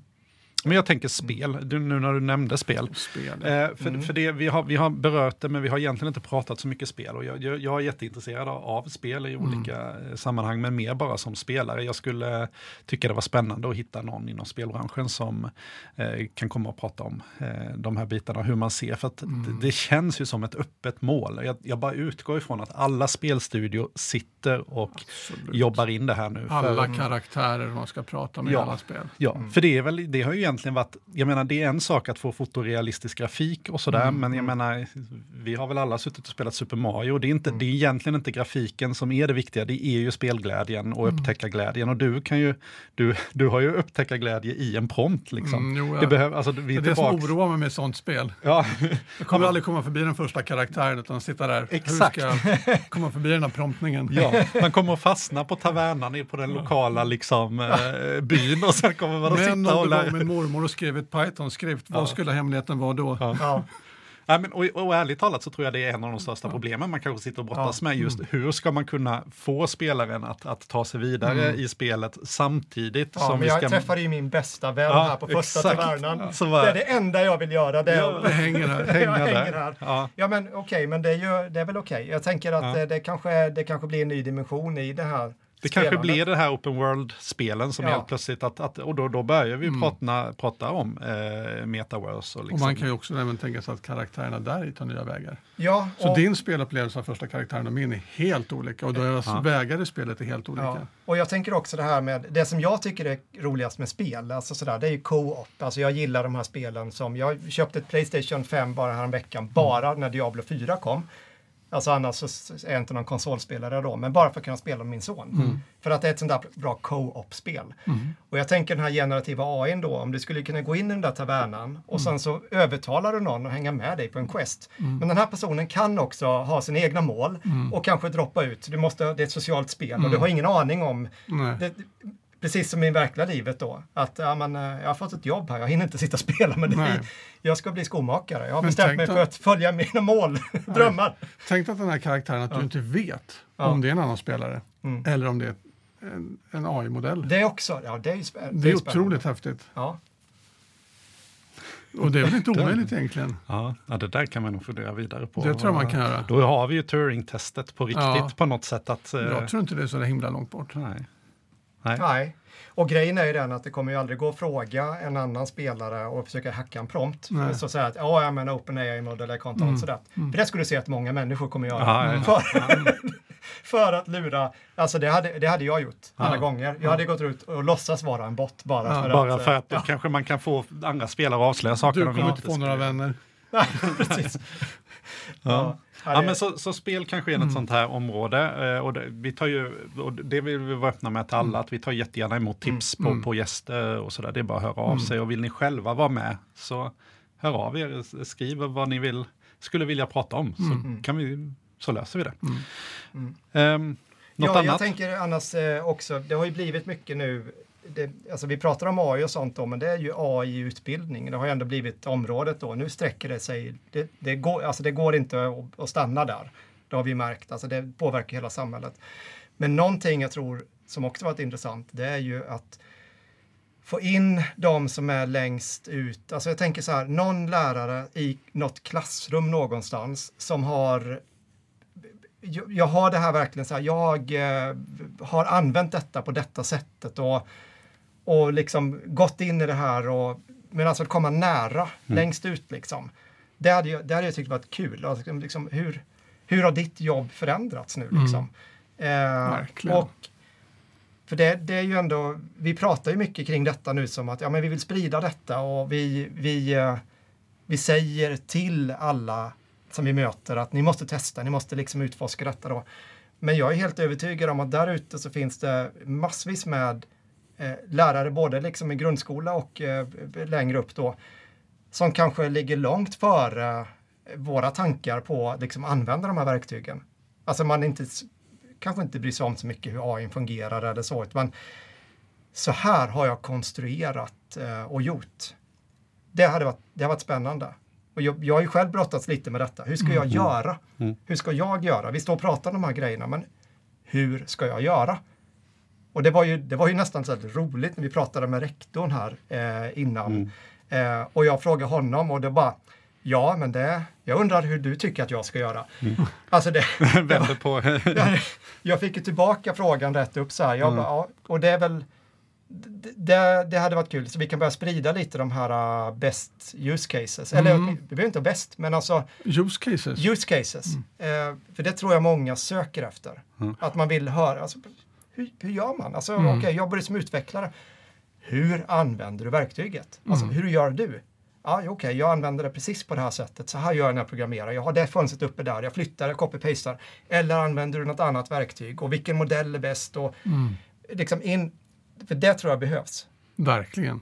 Men jag tänker spel, du, nu när du nämnde spel. Spel. Eh, för, för det, vi, har, vi har berört det, men vi har egentligen inte pratat så mycket spel. Och jag, jag, jag är jätteintresserad av, spel i olika eh, sammanhang, men mer bara som spelare. Jag skulle tycka det var spännande att hitta någon inom spelbranschen som eh, kan komma och prata om eh, de här bitarna, hur man ser. För att det, det känns ju som ett öppet mål. Jag, jag bara utgår ifrån att alla spelstudior sitter och Absolut. jobbar in det här nu. Alla för, karaktärer man ska prata med Ja. i alla spel. Ja, för det, är väl, det har ju egentligen varit, jag menar det är en sak att få fotorealistisk grafik och sådär, men jag menar, vi har väl alla suttit och spelat Super Mario, det är, inte, det är egentligen inte grafiken som är det viktiga, det är ju spelglädjen och upptäckarglädjen och du kan ju, du, du har ju upptäckarglädje i en prompt liksom. Mm, jo, det behöver, alltså, vi Det är det som oroar mig med sånt spel. Ja, Jag kommer aldrig komma förbi den första karaktären utan sitta där. Exakt. Hur ska jag komma förbi den här promptningen? ja, man kommer att fastna på tavernan på den lokala liksom, eh, byn och sen kommer man att sitta och lära. Mormor och skrev ett Python-skrift, vad skulle hemligheten vara då? Ja. Ja. Nej, men, och, och ärligt talat så tror jag det är en av de största problemen man kanske sitter och brottas med. Just hur ska man kunna få spelaren att, att ta sig vidare i spelet samtidigt Ja, som vi jag ska... träffade ju min bästa vän Ja, här på första exakt. tavernan. Så var- Det är det enda jag vill göra. Det är Ja. Det hänger här. [LAUGHS] Hänga jag där. hänger här. Ja. Ja men okej, men det är, ju, det är väl okej. Jag tänker att Ja. eh, det, kanske, det kanske blir en ny dimension i det här Det kanske blir det här open world-spelen som Ja. helt plötsligt, att, att, och då, då börjar vi Mm. prata, prata om eh, metaverse. Och Och liksom. man kan ju också även tänka sig att karaktärerna där i tar nya vägar. Ja, Så och, din spelupplevelse av första karaktären och min är helt olika och deras Ja. vägar i spelet är helt olika. ja. och jag tänker också det här med, det som jag tycker är roligast med spel, alltså sådär, det är ju co-op. Alltså jag gillar de här spelen som, jag köpte ett Playstation 5 bara häromveckan, bara när Diablo 4 kom. Alltså annars så är jag inte någon konsolspelare då, men bara för att kunna spela med min son. För att det är ett sånt där bra co-op-spel. Och jag tänker den här generativa AI då, om du skulle kunna gå in i den där tavernan och sen så övertalar du någon att hänga med dig på en quest. Men den här personen kan också ha sina egna mål och kanske droppa ut. Du måste, det är ett socialt spel och du har ingen aning om det, precis som i verkliga livet då. Att ja, men, eh, jag har fått ett jobb här, jag hinner inte sitta och [LAUGHS] spela med dig. Nej. Jag ska bli skomakare. Jag har Men bestämt mig för att följa mina mål, [LAUGHS] drömmar. Tänk att den här karaktären, att du inte vet Ja. om det är en annan spelare Mm. eller om det är en, en AI-modell. Det är också, ja det är ju spä- Det är otroligt spännande. häftigt. Ja. Och det är väl inte omöjligt egentligen. Ja, ja, det där kan man nog fundera vidare på. Det tror jag man kan göra. Då har vi ju Turing-testet på riktigt Ja. på något sätt. Att, eh, Jag tror inte det är så himla långt bort. nej. Nej. Nej. Och grejen är ju den att det kommer ju aldrig gå att fråga en annan spelare och försöka hacka en prompt. Nej. Så säga att ja, jag menar OpenAI model, jag kan inte mm. sådär. För det skulle du se att många människor kommer göra. Ja, ja. För, [LAUGHS] för att lura. Alltså det hade, det hade jag gjort alla gånger. Jag hade gått ut och låtsas vara en bot bara Ja, för Bara att... för eh, att då kanske man kan få andra spelare att avslöja saker Du de kommer inte få några vänner. Ja, [LAUGHS] [LAUGHS] precis. Ja. Ja, men så, så spel kanske är ett sånt här område. eh, Och det, vi tar ju, och det vill vi vara öppna med till alla, att vi tar jättegärna emot tips på, på gäster och sådär. Det är bara att höra av sig. Och vill ni själva vara med så hör av er, skriv vad ni vill, skulle vilja prata om. Så, kan vi, så löser vi det. Ehm, något ja, jag annat? tänker annars eh, också, det har ju blivit mycket nu, det, alltså vi pratar om AI och sånt då, men det är ju AI-utbildning. Det har ju ändå blivit området då. Nu sträcker det sig, det, det, går, alltså det går inte att, att stanna där. Det har vi märkt, alltså det påverkar hela samhället. Men någonting jag tror som också varit intressant, det är ju att få in de som är längst ut. Alltså jag tänker så här, någon lärare i något klassrum någonstans som har jag, har det här verkligen så här, jag eh, har använt detta på detta sättet och, och liksom gått in i det här och men alltså att komma nära, längst ut liksom. Det hade jag, det hade jag tyckt varit kul. Alltså, liksom, hur, hur har ditt jobb förändrats nu liksom? Eh, Verkligen. och för det, det är ju ändå, vi pratar ju mycket kring detta nu som att ja, men vi vill sprida detta och vi, vi, eh, vi säger till alla som vi möter att ni måste testa, ni måste liksom utforska detta då. Men jag är helt övertygad om att där ute så finns det massvis med eh, lärare, både liksom i grundskola och eh, längre upp då, som kanske ligger långt före våra tankar på att liksom använda de här verktygen. Alltså man inte, kanske inte bryr sig om så mycket hur AI fungerar eller så, utan så här har jag konstruerat eh, och gjort. Det, hade varit, det har varit spännande. Och jag, jag har ju själv brottats lite med detta. Hur ska jag göra? Mm. Hur ska jag göra? Vi står och pratar om de här grejerna, men hur ska jag göra? Och det var ju, det var ju nästan så roligt när vi pratade med rektorn här eh, innan. Mm. Eh, och jag frågade honom och det bara, ja men det, jag undrar hur du tycker att jag ska göra. Mm. [LAUGHS] Alltså det, [LAUGHS] Vänder på. [LAUGHS] jag fick ju tillbaka frågan rätt upp så här. Jag mm. bara, ja, och det är väl det, det hade varit kul, så vi kan börja sprida lite de här uh, best use cases. Mm. Eller vi behöver inte bäst, men alltså use cases. Use cases. Mm. Uh, för det tror jag många söker efter. Mm. Att man vill höra, alltså, hur, hur gör man? Alltså, mm. okej, okay, jag börjar som utvecklare. Hur använder du verktyget? Alltså, mm. hur gör du? Ja, okej, okay, jag använder det precis på det här sättet. Så här gör jag när jag programmerar. Jag har det fönstret uppe där. Jag flyttar, jag copy-pastar. Eller använder du något annat verktyg? Och vilken modell är bäst? Och mm. liksom in, för det tror jag behövs. Verkligen.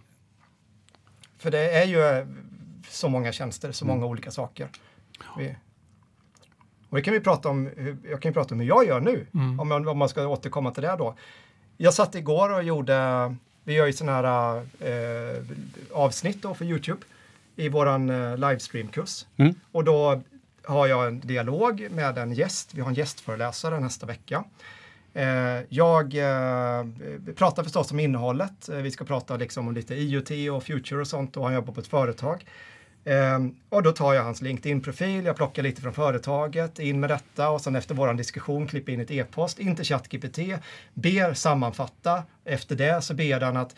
För det är ju så många tjänster, så många mm. olika saker. Vi, och det kan vi prata om, jag kan ju prata om hur jag gör nu, mm. om, man, om man ska återkomma till det då. Jag satt igår och gjorde, vi gör ju sådana här eh, avsnitt då för Youtube i våran eh, livestreamkurs. Mm. Och då har jag en dialog med en gäst, vi har en gästföreläsare nästa vecka. Eh, jag eh, pratar förstås om innehållet. Eh, vi ska prata liksom om lite IoT och future och sånt och han jobbar på ett företag. Och då tar jag hans LinkedIn-profil, jag plockar lite från företaget, in med detta och sen efter våran diskussion klipper in ett e-post in till ChatGPT, ber sammanfatta. Efter det så ber han att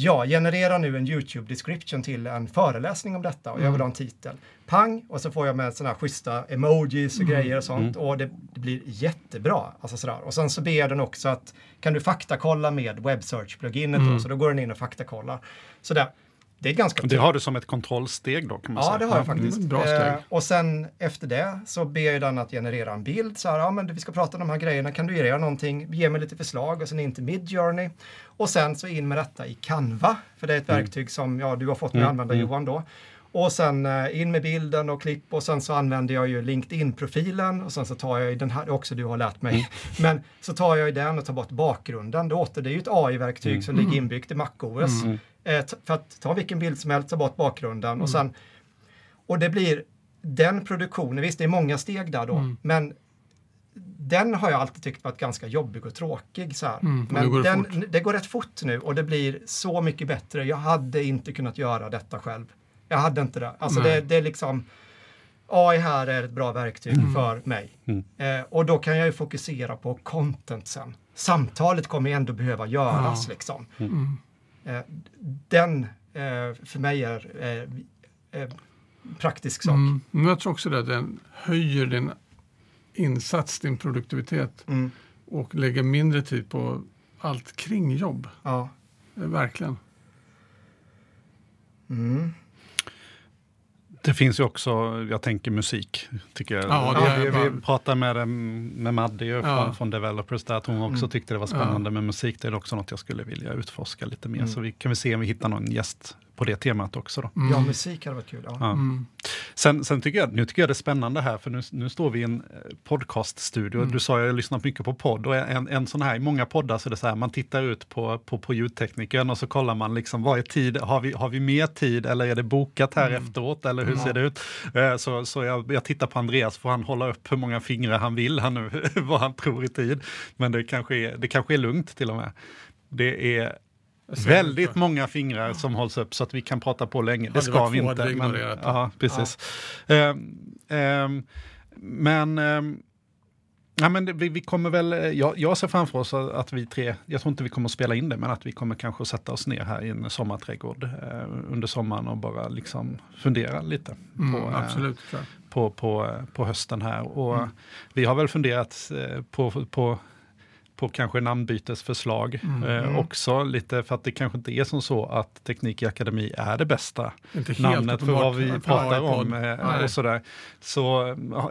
Ja, generera nu en YouTube description till en föreläsning om detta och jag vill ha en titel. Pang! Och så får jag med sådana här schyssta emojis och mm. grejer och sånt mm. och det, det, blir jättebra. Alltså sådär. Och sen så ber den också att kan du faktakolla med Web Search-pluginet mm. då? Så då går den in och faktakollar. Sådär. Det är ganska Det har du som ett kontrollsteg då? Kan man ja, säga. det har jag faktiskt. Bra steg. Eh, och sen efter det så ber den att generera en bild. Så här, ja men vi ska prata om de här grejerna, kan du göra någonting? Ge mig lite förslag och sen in till Midjourney. Och sen så in med detta i Canva, för det är ett mm. verktyg som ja, du har fått mig mm. använda mm. Johan då. Och sen eh, in med bilden och klipp och sen så använder jag ju LinkedIn-profilen och sen så tar jag i den här, också du har lärt mig, mm. [LAUGHS] men så tar jag i den och tar bort bakgrunden. Det, åter, det är ju ett AI-verktyg mm. som ligger mm. inbyggt i MacOS. Mm. Eh, för att ta vilken bild som helst, ta bort bakgrunden och mm. sen, och det blir den produktionen, visst det är många steg där då, mm. men den har jag alltid tyckt varit ganska jobbig och tråkig. Så mm, Men det går, den, det går rätt fort nu och det blir så mycket bättre. Jag hade inte kunnat göra detta själv. Jag hade inte det. Alltså det, det, är liksom AI här är ett bra verktyg mm. för mig. Mm. Eh, och då kan jag ju fokusera på content sen. Samtalet kommer ändå behöva göras ja. liksom. Mm. Eh, den eh, för mig är eh, eh, praktisk sak. Mm. Men jag tror också det, den höjer din insats, din produktivitet mm. och lägger mindre tid på allt kring jobb. Ja. Verkligen. Mm. Det finns ju också, jag tänker musik, tycker jag. Ja, vi, vi pratade med, med Maddi ja. från, från Developers där, att hon också mm. tyckte det var spännande ja. med musik. Det är också något jag skulle vilja utforska lite mer. Mm. Så vi kan vi se om vi hittar någon gäst på det temat också. Då. Mm. Ja, musik hade varit kul. Ja. ja. Mm. Sen, sen, tycker jag, nu tycker jag det är spännande här, för nu, nu står vi i en eh, podcaststudio. Mm. Du sa jag har lyssnat mycket på podd och en, en sån här, i många poddar så är det så här, man tittar ut på, på, på ljudteknikern och så kollar man liksom, vad är tid, har vi, har vi mer tid eller är det bokat här mm. efteråt eller hur ser det ut? Eh, så, så jag, jag tittar på Andreas, får han hålla upp hur många fingrar han vill han nu, [LAUGHS] vad han tror i tid. Men det kanske är, det kanske är lugnt till och med. Det är Väldigt många fingrar som hålls upp så att vi kan prata på länge. Det ska vi inte. Men, ja, precis. Ja. Um, um, men um, Ja, men vi, vi, kommer väl, jag, jag ser framför oss att vi tre, jag tror inte vi kommer att spela in det, men att vi kommer kanske att sätta oss ner här i en sommarträdgård eh, under sommaren och bara liksom fundera lite mm, på, absolut, eh, på, på, på, hösten här. Och mm. Vi har väl funderat eh, på, på på kanske namnbytesförslag mm, eh, mm. också. Lite för att det kanske inte är som så att Teknik i Akademi är det bästa namnet för vad vi pratar om. Eh, och sådär. Så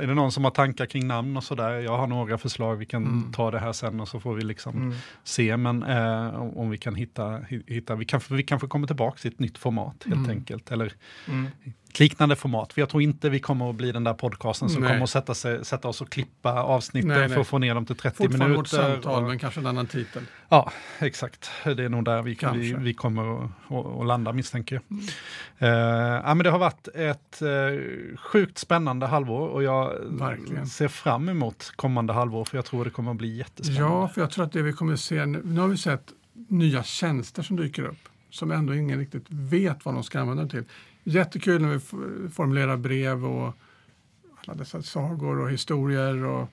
är det någon som har tankar kring namn och sådär. Jag har några förslag, vi kan mm. ta det här sen och så får vi liksom mm. se. Men eh, om vi kan hitta, hitta vi, kanske, vi kanske kommer tillbaka till ett nytt format helt mm. enkelt. Eller ett liknande format. För jag tror inte vi kommer att bli den där podcasten som Nej. kommer att sätta, sig, sätta oss och klippa avsnitten Nej, nej. för att få ner dem till 30 Fortfarande vårt minuter. samtal, och- men kanske en annan titel. Ja, exakt. Det är nog där vi, vi, vi kommer att, att, landa misstänker jag. Mm. Eh, ja, men det har varit ett uh, sjukt spännande halvår och jag Verkligen. ser fram emot kommande halvår för jag tror det kommer att bli jättespännande. Ja, för jag tror att det vi kommer att se nu, nu har vi sett nya tjänster som dyker upp som ändå ingen riktigt vet vad de ska använda dem till. Jättekul när vi formulerar brev och alla dessa sagor och historier och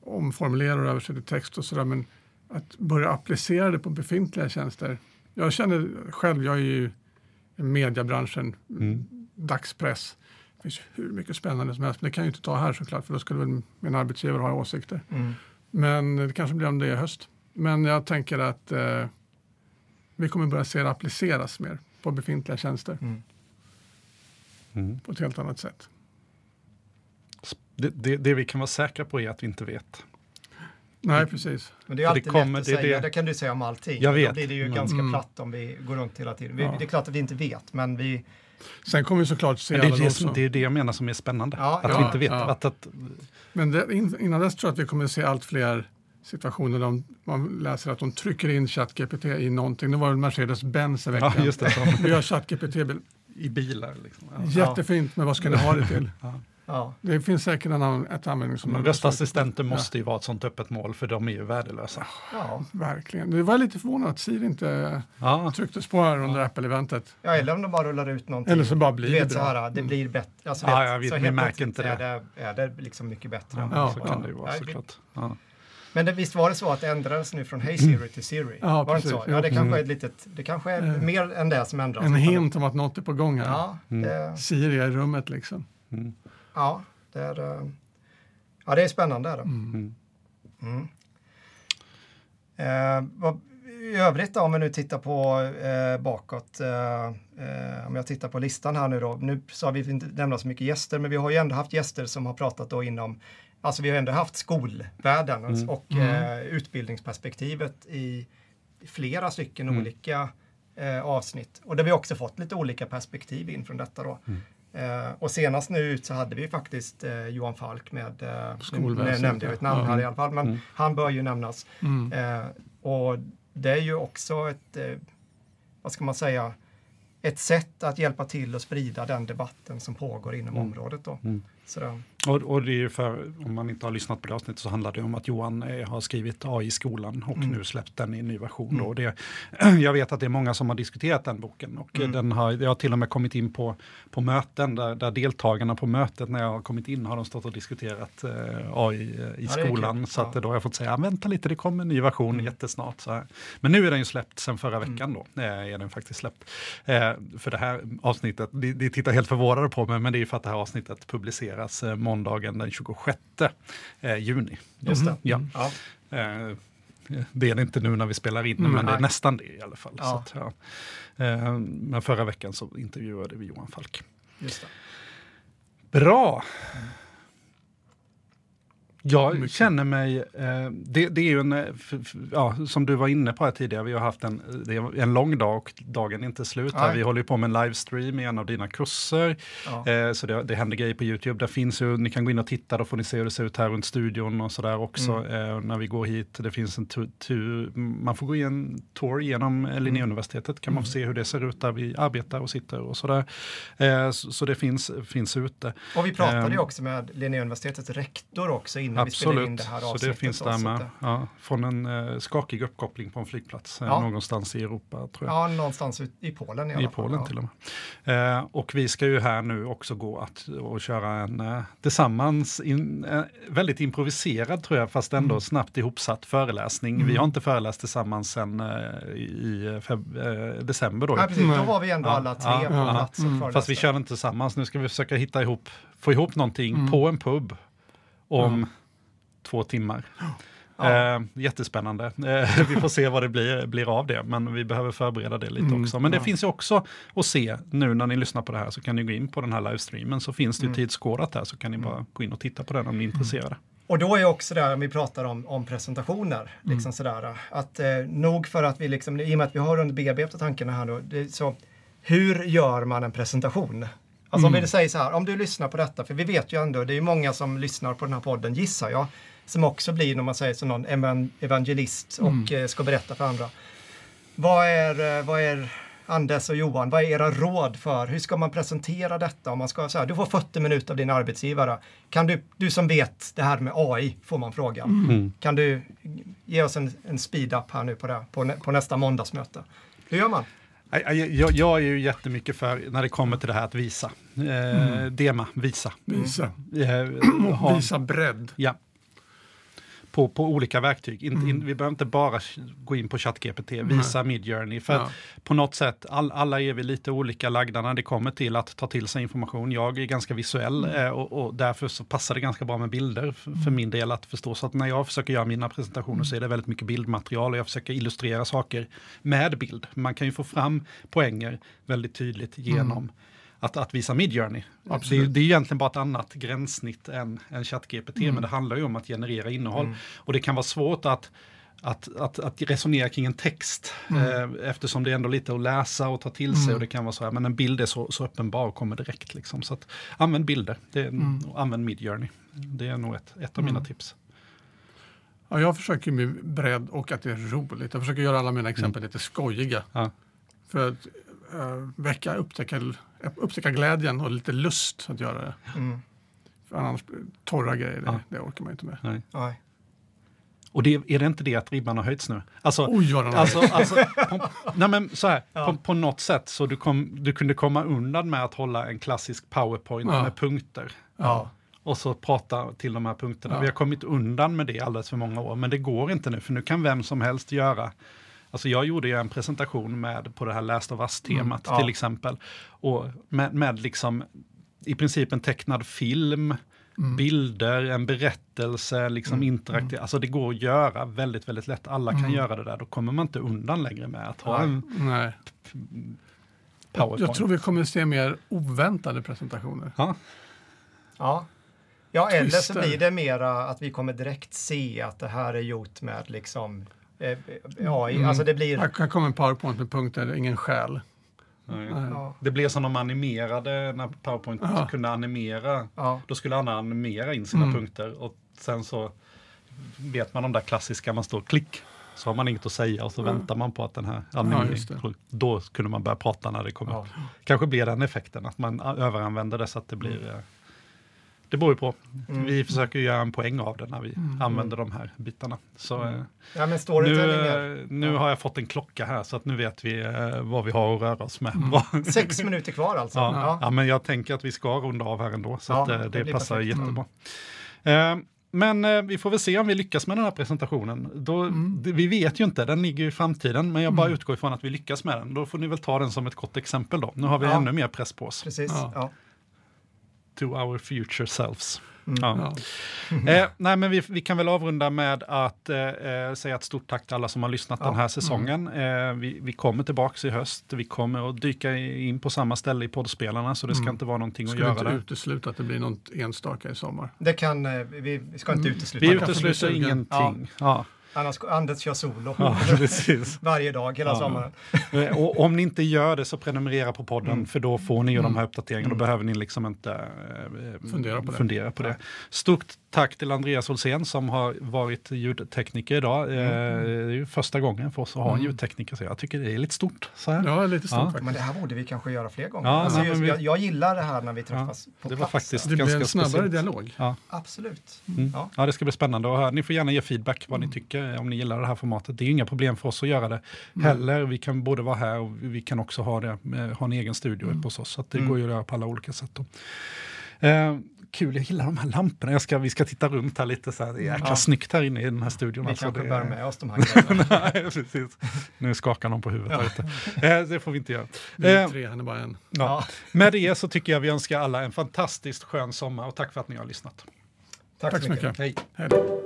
omformulerar och översätter text och sådär. Men att börja applicera det på befintliga tjänster. Jag känner själv, jag är ju i mediebranschen, Mm. dagspress. Det finns hur mycket spännande som helst, men det kan jag ju inte ta här såklart för då skulle väl min arbetsgivare ha åsikter. Mm. Men det kanske blir om det i höst. Men jag tänker att eh, vi kommer börja se det appliceras mer på befintliga tjänster Mm. Mm. på ett helt annat sätt. Det, det, det vi kan vara säkra på är att vi inte vet. Nej, precis. Men det är För det alltid kommer- lätt att det säga, det- det kan du säga om allting. Jag Då vet. blir det ju Mm. ganska Mm. platt om vi går runt hela tiden. Vi, Ja. Det är klart att vi inte vet, men vi... Sen kommer vi såklart se Men det, är alla det, de som, det är det jag menar som är spännande. Ja, att ja, vi inte vet. ja. Att, att, Men innan dess tror jag att vi kommer se allt fler situationer där man läser att de trycker in ChatGPT i någonting. Nu var det Mercedes-Benz i veckan. ja, just det. Vi har ChatGPT-bil. I bilar. Liksom. Ja. Jättefint, men vad ska ni ha det till? [LAUGHS] Ja, Det finns säkert en, annan- ett användningsområde. Röstassistenter måste ju vara ett sånt öppet mål för de är ju värdelösa. ja. Verkligen. Det var lite förvånad att Siri inte Ja, trycktes på här under Apple-eventet. ja, eller om de bara rullar ut någonting. Eller så bara blir det vet så bra. här, det Mm. blir bättre. Alltså, Ja, vet, ja, vi- så vi helt märker inte är det. Är det liksom mycket bättre. ja, Ja, så ja. kan det ju vara såklart. Men det, visst var det så att det ändrades nu från Hey Siri till Siri? Ja, var det så? Ja, det kanske är ett litet, det kanske är Eh, mer än det som ändras. En hint om att något är på gång här. Ja, det, Siri är i rummet liksom. Mm. ja, det är, eh, ja, det är spännande. Är det. Mm. Mm. Eh, vad, I övrigt då, om vi nu tittar på eh, bakåt, eh, eh, om jag tittar på listan här nu då. Nu sa vi inte nämna så mycket gäster, men vi har ju ändå haft gäster som har pratat då inom, alltså vi har ändå haft skolvärlden Mm. och Mm. eh, utbildningsperspektivet i flera stycken Mm. olika eh, avsnitt. Och där vi också fått lite olika perspektiv in från detta då. Mm. Eh, och senast nu ut så hade vi faktiskt eh, Johan Falk med, eh, nu nämnde jag ett namn här i alla fall, men Mm. han bör ju nämnas. Mm. Eh, och det är ju också ett, vad ska man säga, ett sätt att hjälpa till att sprida den debatten som pågår inom området. Då. Mm. Och, och det är ju för, om man inte har lyssnat på det avsnittet så handlar det om att Johan eh, har skrivit AI i skolan och Mm. nu släppt den i en ny version. Mm. Och det, [CLEARS THROAT] jag vet att det är många som har diskuterat den boken och eh, Mm. den har, jag har till och med kommit in på, på möten där, där deltagarna på mötet när jag har kommit in har de stått och diskuterat eh, AI i Ja, skolan. Så att då har jag fått säga, vänta lite det kommer en ny version Mm. jättesnart. Så här. Men nu är den ju släppt sen förra Mm. veckan då, eh, är den faktiskt släppt. Eh, för det här avsnittet, de, de tittar helt förvånade på mig, men det är ju för att det här avsnittet publiceras eh, måndagen den 26 eh, juni. just det. Ja. Ja. Eh, det är det inte nu när vi spelar in, Mm, men det är nej. nästan det i alla fall. Ja. Att, ja. eh, men förra veckan så intervjuade vi Johan Falk. Just det. Bra! Jag Mycket. känner mig, eh, det, det är ju en, eh, f, f, ja, som du var inne på här tidigare, vi har haft en, det är en lång dag och dagen är inte slut här. Vi håller på med en livestream i en av dina kurser. Ja. Eh, så det, det händer grejer på YouTube. Där finns ju, ni kan gå in och titta, då får ni se hur det ser ut här runt studion och sådär också. Mm. Eh, när vi går hit, det finns en tur, man får gå i en tour genom eh, Linnéuniversitetet. Kan man få se hur det ser ut där vi arbetar och sitter och sådär. Eh, så, så det finns, finns ute. Och vi pratade ju Ehm. också med Linnéuniversitetets rektor också innan vi spelade in Absolut, det här så avsnittet. det finns där så med. Ja, från en eh, skakig uppkoppling på en flygplats eh, Ja. någonstans i Europa tror jag. Ja, någonstans ut, i Polen i alla I fall. Polen ja. till och med. Eh, och vi ska ju här nu också gå att och köra en eh, tillsammans, in, eh, väldigt improviserad tror jag, fast ändå Mm. snabbt ihopsatt föreläsning. Mm. Vi har inte föreläst tillsammans sedan eh, i feb- eh, december då. Ja, precis. Då Nej. var vi ändå Ja, alla tre ja, på ja. plats Mm. Fast vi kör inte tillsammans. Nu ska vi försöka hitta ihop, få ihop någonting Mm. på en pub om. Två timmar. [GASPS] Ja. Eh, jättespännande. Eh, [LAUGHS] vi får se vad det blir, blir av det, men vi behöver förbereda det lite Mm, också. Men det ja. finns ju också att se nu när ni lyssnar på det här så kan ni gå in på den här livestreamen så finns det ju Mm. tidskodat där så kan ni bara gå in och titta på den om ni är intresserade. Och då är också det, om vi pratar om, om presentationer, liksom sådär, att eh, nog för att vi liksom, i och med att vi har under BB på tankarna här då, det, så hur gör man en presentation? Alltså om vi säger så här, om du lyssnar på detta, för vi vet ju ändå, det är ju många som lyssnar på den här podden, gissar jag, som också blir, när man säger som någon evan- evangelist och eh, ska berätta för andra. Vad är, eh, vad är Anders och Johan, vad är era råd för hur ska man presentera detta? Om man ska så här, du får 40 minuter av din arbetsgivare. Kan du, du som vet det här med AI, får man fråga. Kan du ge oss en, en speed-up här nu på, det, på, på nästa måndagsmöte? Hur gör man? Jag, jag, jag är ju jättemycket för, när det kommer till det här, att visa. Eh, Dema, visa. Visa. Eh, ha- Visa bredd. Ja. På, på olika verktyg. Inte, Mm. in, vi behöver inte bara gå in på ChatGPT, visa Midjourney. För att Ja. på något sätt, all, alla är vi lite olika lagda när det kommer till att ta till sig information. Jag är ganska visuell Mm. eh, och, och därför så passar det ganska bra med bilder f- för min del att förstå. Så att när jag försöker göra mina presentationer Mm. så är det väldigt mycket bildmaterial och jag försöker illustrera saker med bild. Man kan ju få fram poänger väldigt tydligt genom att, att visa Midjourney. Det, det är egentligen bara ett annat gränssnitt än, än ChatGPT, men det handlar ju om att generera innehåll. Och det kan vara svårt att, att, att, att resonera kring en text, eh, eftersom det är ändå lite att läsa och ta till sig. Och det kan vara så här, men en bild är så, så uppenbar och kommer direkt. Liksom. Så att, använd bilder, det är, och använd Midjourney. Det är nog ett, ett av mina tips. Ja, jag försöker med bredd och att det är roligt. Jag försöker göra alla mina exempel lite skojiga. Ja. För att väcka, upptäcka, upptäcka glädjen och lite lust att göra det. Mm. För annars, torra grejer, det, Ja. det orkar man inte med. Nej. Nej. Och det, är det inte det att ribban har höjts nu? Alltså, Oj, vad den har Alltså, alltså på, [LAUGHS] nej men så här, på, på något sätt så du, kom, du kunde komma undan med att hålla en klassisk powerpoint Ja. med punkter. Ja. Och så prata till de här punkterna. Ja. Vi har kommit undan med det alldeles för många år, men det går inte nu, för nu kan vem som helst göra. Alltså jag gjorde ju en presentation med på det här Last of Us-temat Mm, ja. till exempel. Och med, med liksom i princip en tecknad film, Mm. bilder, en berättelse, liksom interaktiv. Alltså det går att göra väldigt, väldigt lätt. Alla kan Mm. göra det där. Då kommer man inte undan längre med att ha en Nej. powerpoint. Jag tror vi kommer se mer oväntade presentationer. Ja, Ja. Ja, eller så blir det mera att vi kommer direkt se att det här är gjort med liksom eh, AI. Mm. Alltså det blir... Här kommer en powerpoint med punkter, ingen själ. Ja. Det blev som de animerade, när Powerpoint Ja. kunde animera. Ja. Då skulle alla animera in sina Mm. punkter och sen så vet man de där klassiska, man står klick, så har man inget att säga och så väntar man på att den här animeringen, då kunde man börja prata när det kom Ja. upp. Kanske blir den effekten, att man överanvänder det så att det blir eh, det beror ju på. Mm. Vi försöker ju göra en poäng av det när vi använder de här bitarna. Så, eh, ja, men nu eh, nu har jag fått en klocka här så att nu vet vi eh, vad vi har att röra oss med. Bra. [LAUGHS] sex minuter kvar alltså. Ja, Ja. ja. men jag tänker att vi ska runda av här ändå, så Ja, att, eh, det det, passar perfekt. jättebra. Eh, men eh, vi får väl se om vi lyckas med den här presentationen. Då, det, vi vet ju inte, den ligger ju i framtiden, men jag bara utgår ifrån att vi lyckas med den. Då får ni väl ta den som ett gott exempel då. Nu har vi Ja. ännu mer press på oss. Precis. Ja. Ja. To our future selves. Mm. Ja. Ja. Eh, nej, men vi, vi kan väl avrunda med att eh, eh, säga ett stort tack till alla som har lyssnat Ja. den här säsongen. Eh, vi, vi kommer tillbaka i höst. Vi kommer att dyka in på samma ställe i poddspelarna, så det ska inte vara någonting att Skulle göra inte där. utesluta att det blir något enstaka i sommar. Det kan, eh, vi, vi ska inte utesluta. Vi utesluter ingenting. Ja. Annars Anders kör solo Ja, [LAUGHS] precis. varje dag hela Ja. sommaren. Eh, Och om ni inte gör det så prenumerera på podden, Mm. för då får ni ju de här uppdateringarna. Då behöver ni liksom inte eh, Fundera på det. fundera på det. Stort tack till Andreas Olsén som har varit ljudtekniker idag. Eh, Mm. Det är ju första gången för oss att ha en ljudtekniker, så jag tycker det är lite stort. Så här. Ja, lite stort Ja. faktiskt. Men det här borde vi kanske göra fler gånger. Ja, alltså, nej, just, vi- jag, jag gillar det här när vi träffas på det var plats. faktiskt- Det blir ganska en snabbare speciellt. dialog. Ja. Absolut. Mm. Ja. Ja, det ska bli spännande att höra. Ni får gärna ge feedback vad ni tycker om ni gillar det här formatet. Det är inga problem för oss att göra det heller. Vi kan både vara här och vi kan också ha, det, eh, ha en egen studio uppe hos oss. Så att det Mm. går ju att göra på alla olika sätt. Då. Eh, kul, jag gillar de här lamporna. Jag ska, vi ska titta runt här lite. Så här. Det är jäkla Ja. snyggt här inne i den här studion. Vi alltså. kanske bär är- med oss de här grejerna. [LAUGHS] Nej, precis. Nu skakar någon på huvudet ute. Eh, det får vi inte göra. Vi Eh, tre, han är bara en. ja. Ja. Med det så tycker jag vi önskar alla en fantastiskt skön sommar och tack för att ni har lyssnat. Tack, Tack så mycket. Hej. Hej då.